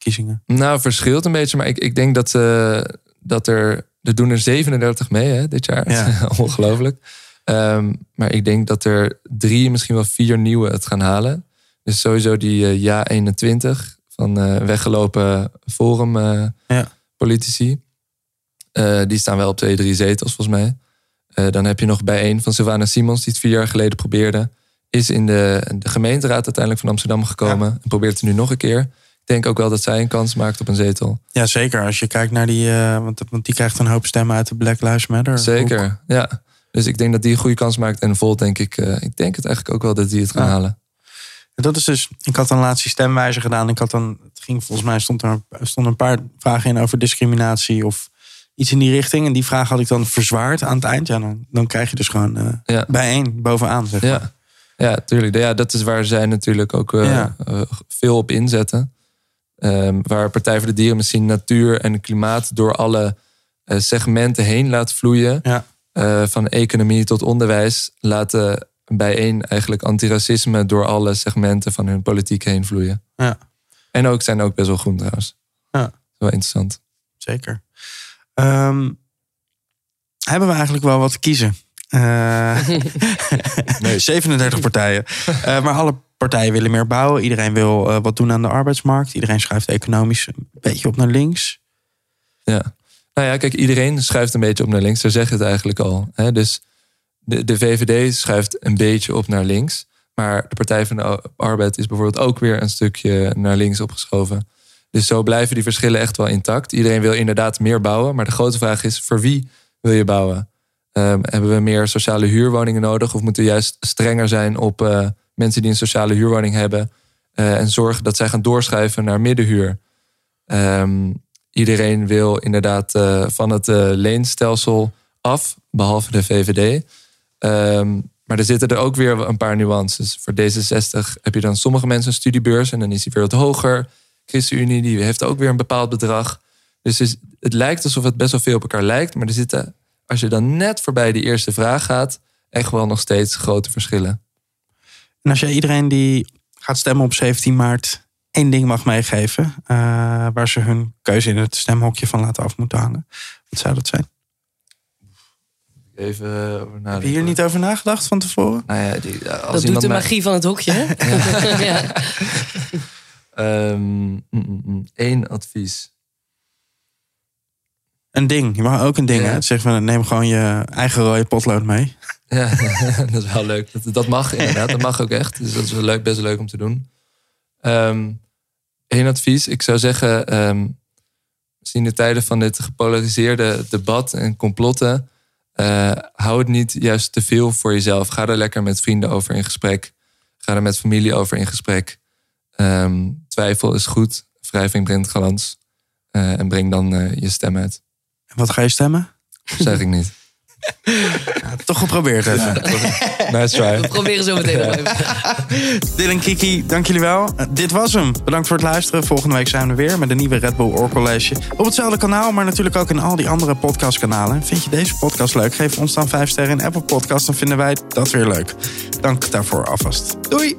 verkiezingen? Nou, verschilt een beetje. Maar ik, ik denk dat, eh, dat er... Er doen er 37 mee hè, dit jaar. Ja. [laughs] Ongelooflijk. Ehm, maar ik denk dat er drie, misschien wel vier nieuwe het gaan halen. Dus sowieso die eh, Ja 21 van eh, weggelopen Forum Ja. politici. Uh, die staan wel op twee, drie zetels volgens mij. Uh, dan heb je nog bij een van Sylvana Simons, die het vier jaar geleden probeerde. Is in de, de gemeenteraad uiteindelijk van Amsterdam gekomen. En probeert het nu nog een keer. Denk ook wel dat zij een kans maakt op een zetel. Ja, zeker. Als je kijkt naar die... Uh, want, want die krijgt een hoop stemmen uit de Black Lives Matter. Zeker, ja. Dus ik denk dat die een goede kans maakt. En Volt denk ik... ik denk het eigenlijk ook wel dat die het gaan halen. Dat is dus, ik had een laatste stemwijzer gedaan. Ik had dan, het ging volgens mij stond er stonden een paar vragen in over discriminatie of iets in die richting. En die vraag had ik dan verzwaard aan het eind. Ja, dan, dan krijg je dus gewoon uh, ja. bijeen bovenaan. Zeg maar. ja. ja, tuurlijk. Ja, dat is waar zij natuurlijk ook uh, ja. veel op inzetten. Um, waar Partij voor de Dieren misschien natuur en klimaat door alle segmenten heen laat vloeien. Ja. van economie tot onderwijs laten bijeen eigenlijk antiracisme door alle segmenten van hun politiek heen vloeien. Ja. En ook zijn ook best wel groen trouwens. Ja. Wel interessant. Zeker. Um, hebben we eigenlijk wel wat te kiezen? Uh, [laughs] nee, [laughs] 37 partijen. [laughs] Maar alle partijen willen meer bouwen. Iedereen wil uh, wat doen aan de arbeidsmarkt. Iedereen schuift economisch een beetje op naar links. Ja. Nou ja, kijk, iedereen schuift een beetje op naar links. Daar zeg je het eigenlijk al. Hè? Dus de, de VVD schuift een beetje op naar links. Maar de Partij van de Arbeid is bijvoorbeeld ook weer een stukje naar links opgeschoven. Dus zo blijven die verschillen echt wel intact. Iedereen wil inderdaad meer bouwen. Maar de grote vraag is: voor wie wil je bouwen? Um, hebben we meer sociale huurwoningen nodig? Of moeten we juist strenger zijn op uh, mensen die een sociale huurwoning hebben? Uh, en zorgen dat zij gaan doorschuiven naar middenhuur? Um, iedereen wil inderdaad uh, van het leenstelsel af, behalve de VVD. Um, maar er zitten er ook weer een paar nuances. Voor D66 heb je dan sommige mensen een studiebeurs en dan is die weer wat hoger. ChristenUnie die heeft ook weer een bepaald bedrag. Dus het lijkt alsof het best wel veel op elkaar lijkt. Maar er zitten, als je dan net voorbij die eerste vraag gaat, echt wel nog steeds grote verschillen. En als jij iedereen die gaat stemmen op 17 maart één ding mag meegeven, uh, waar ze hun keuze in het stemhokje van laten af moeten hangen, wat zou dat zijn? Even over Heb je hier niet over nagedacht van tevoren? Nou ja, die, als dat doet de magie van het hokje. [laughs] ja. [laughs] um, Eén advies. Een ding. Je mag ook een ding. Ja. Hè? Zeg van, neem gewoon je eigen rode potlood mee. Ja, [laughs] dat is wel leuk. Dat, dat mag inderdaad. Dat mag ook echt. Dus dat is wel leuk, best leuk om te doen. Eén um, advies. Ik zou zeggen, um, zien de tijden van dit gepolariseerde debat en complotten uh, hou het niet juist te veel voor jezelf. Ga er lekker met vrienden over in gesprek. Ga er met familie over in gesprek. Um, twijfel is goed. Wrijving brengt glans. Uh, en breng dan uh, je stem uit. En wat ga je stemmen? zeg ik niet. Ja, toch geprobeerd even. nice try. We proberen zo meteen nog even. Dylan Kiki, dank jullie wel. Uh, dit was hem. Bedankt voor het luisteren. Volgende week zijn we weer met een nieuwe Red Bull Oor College. Op hetzelfde kanaal, maar natuurlijk ook in al die andere podcastkanalen. Vind je deze podcast leuk? Geef ons dan 5 sterren in Apple Podcast. Dan vinden wij dat weer leuk. Dank daarvoor alvast. Doei!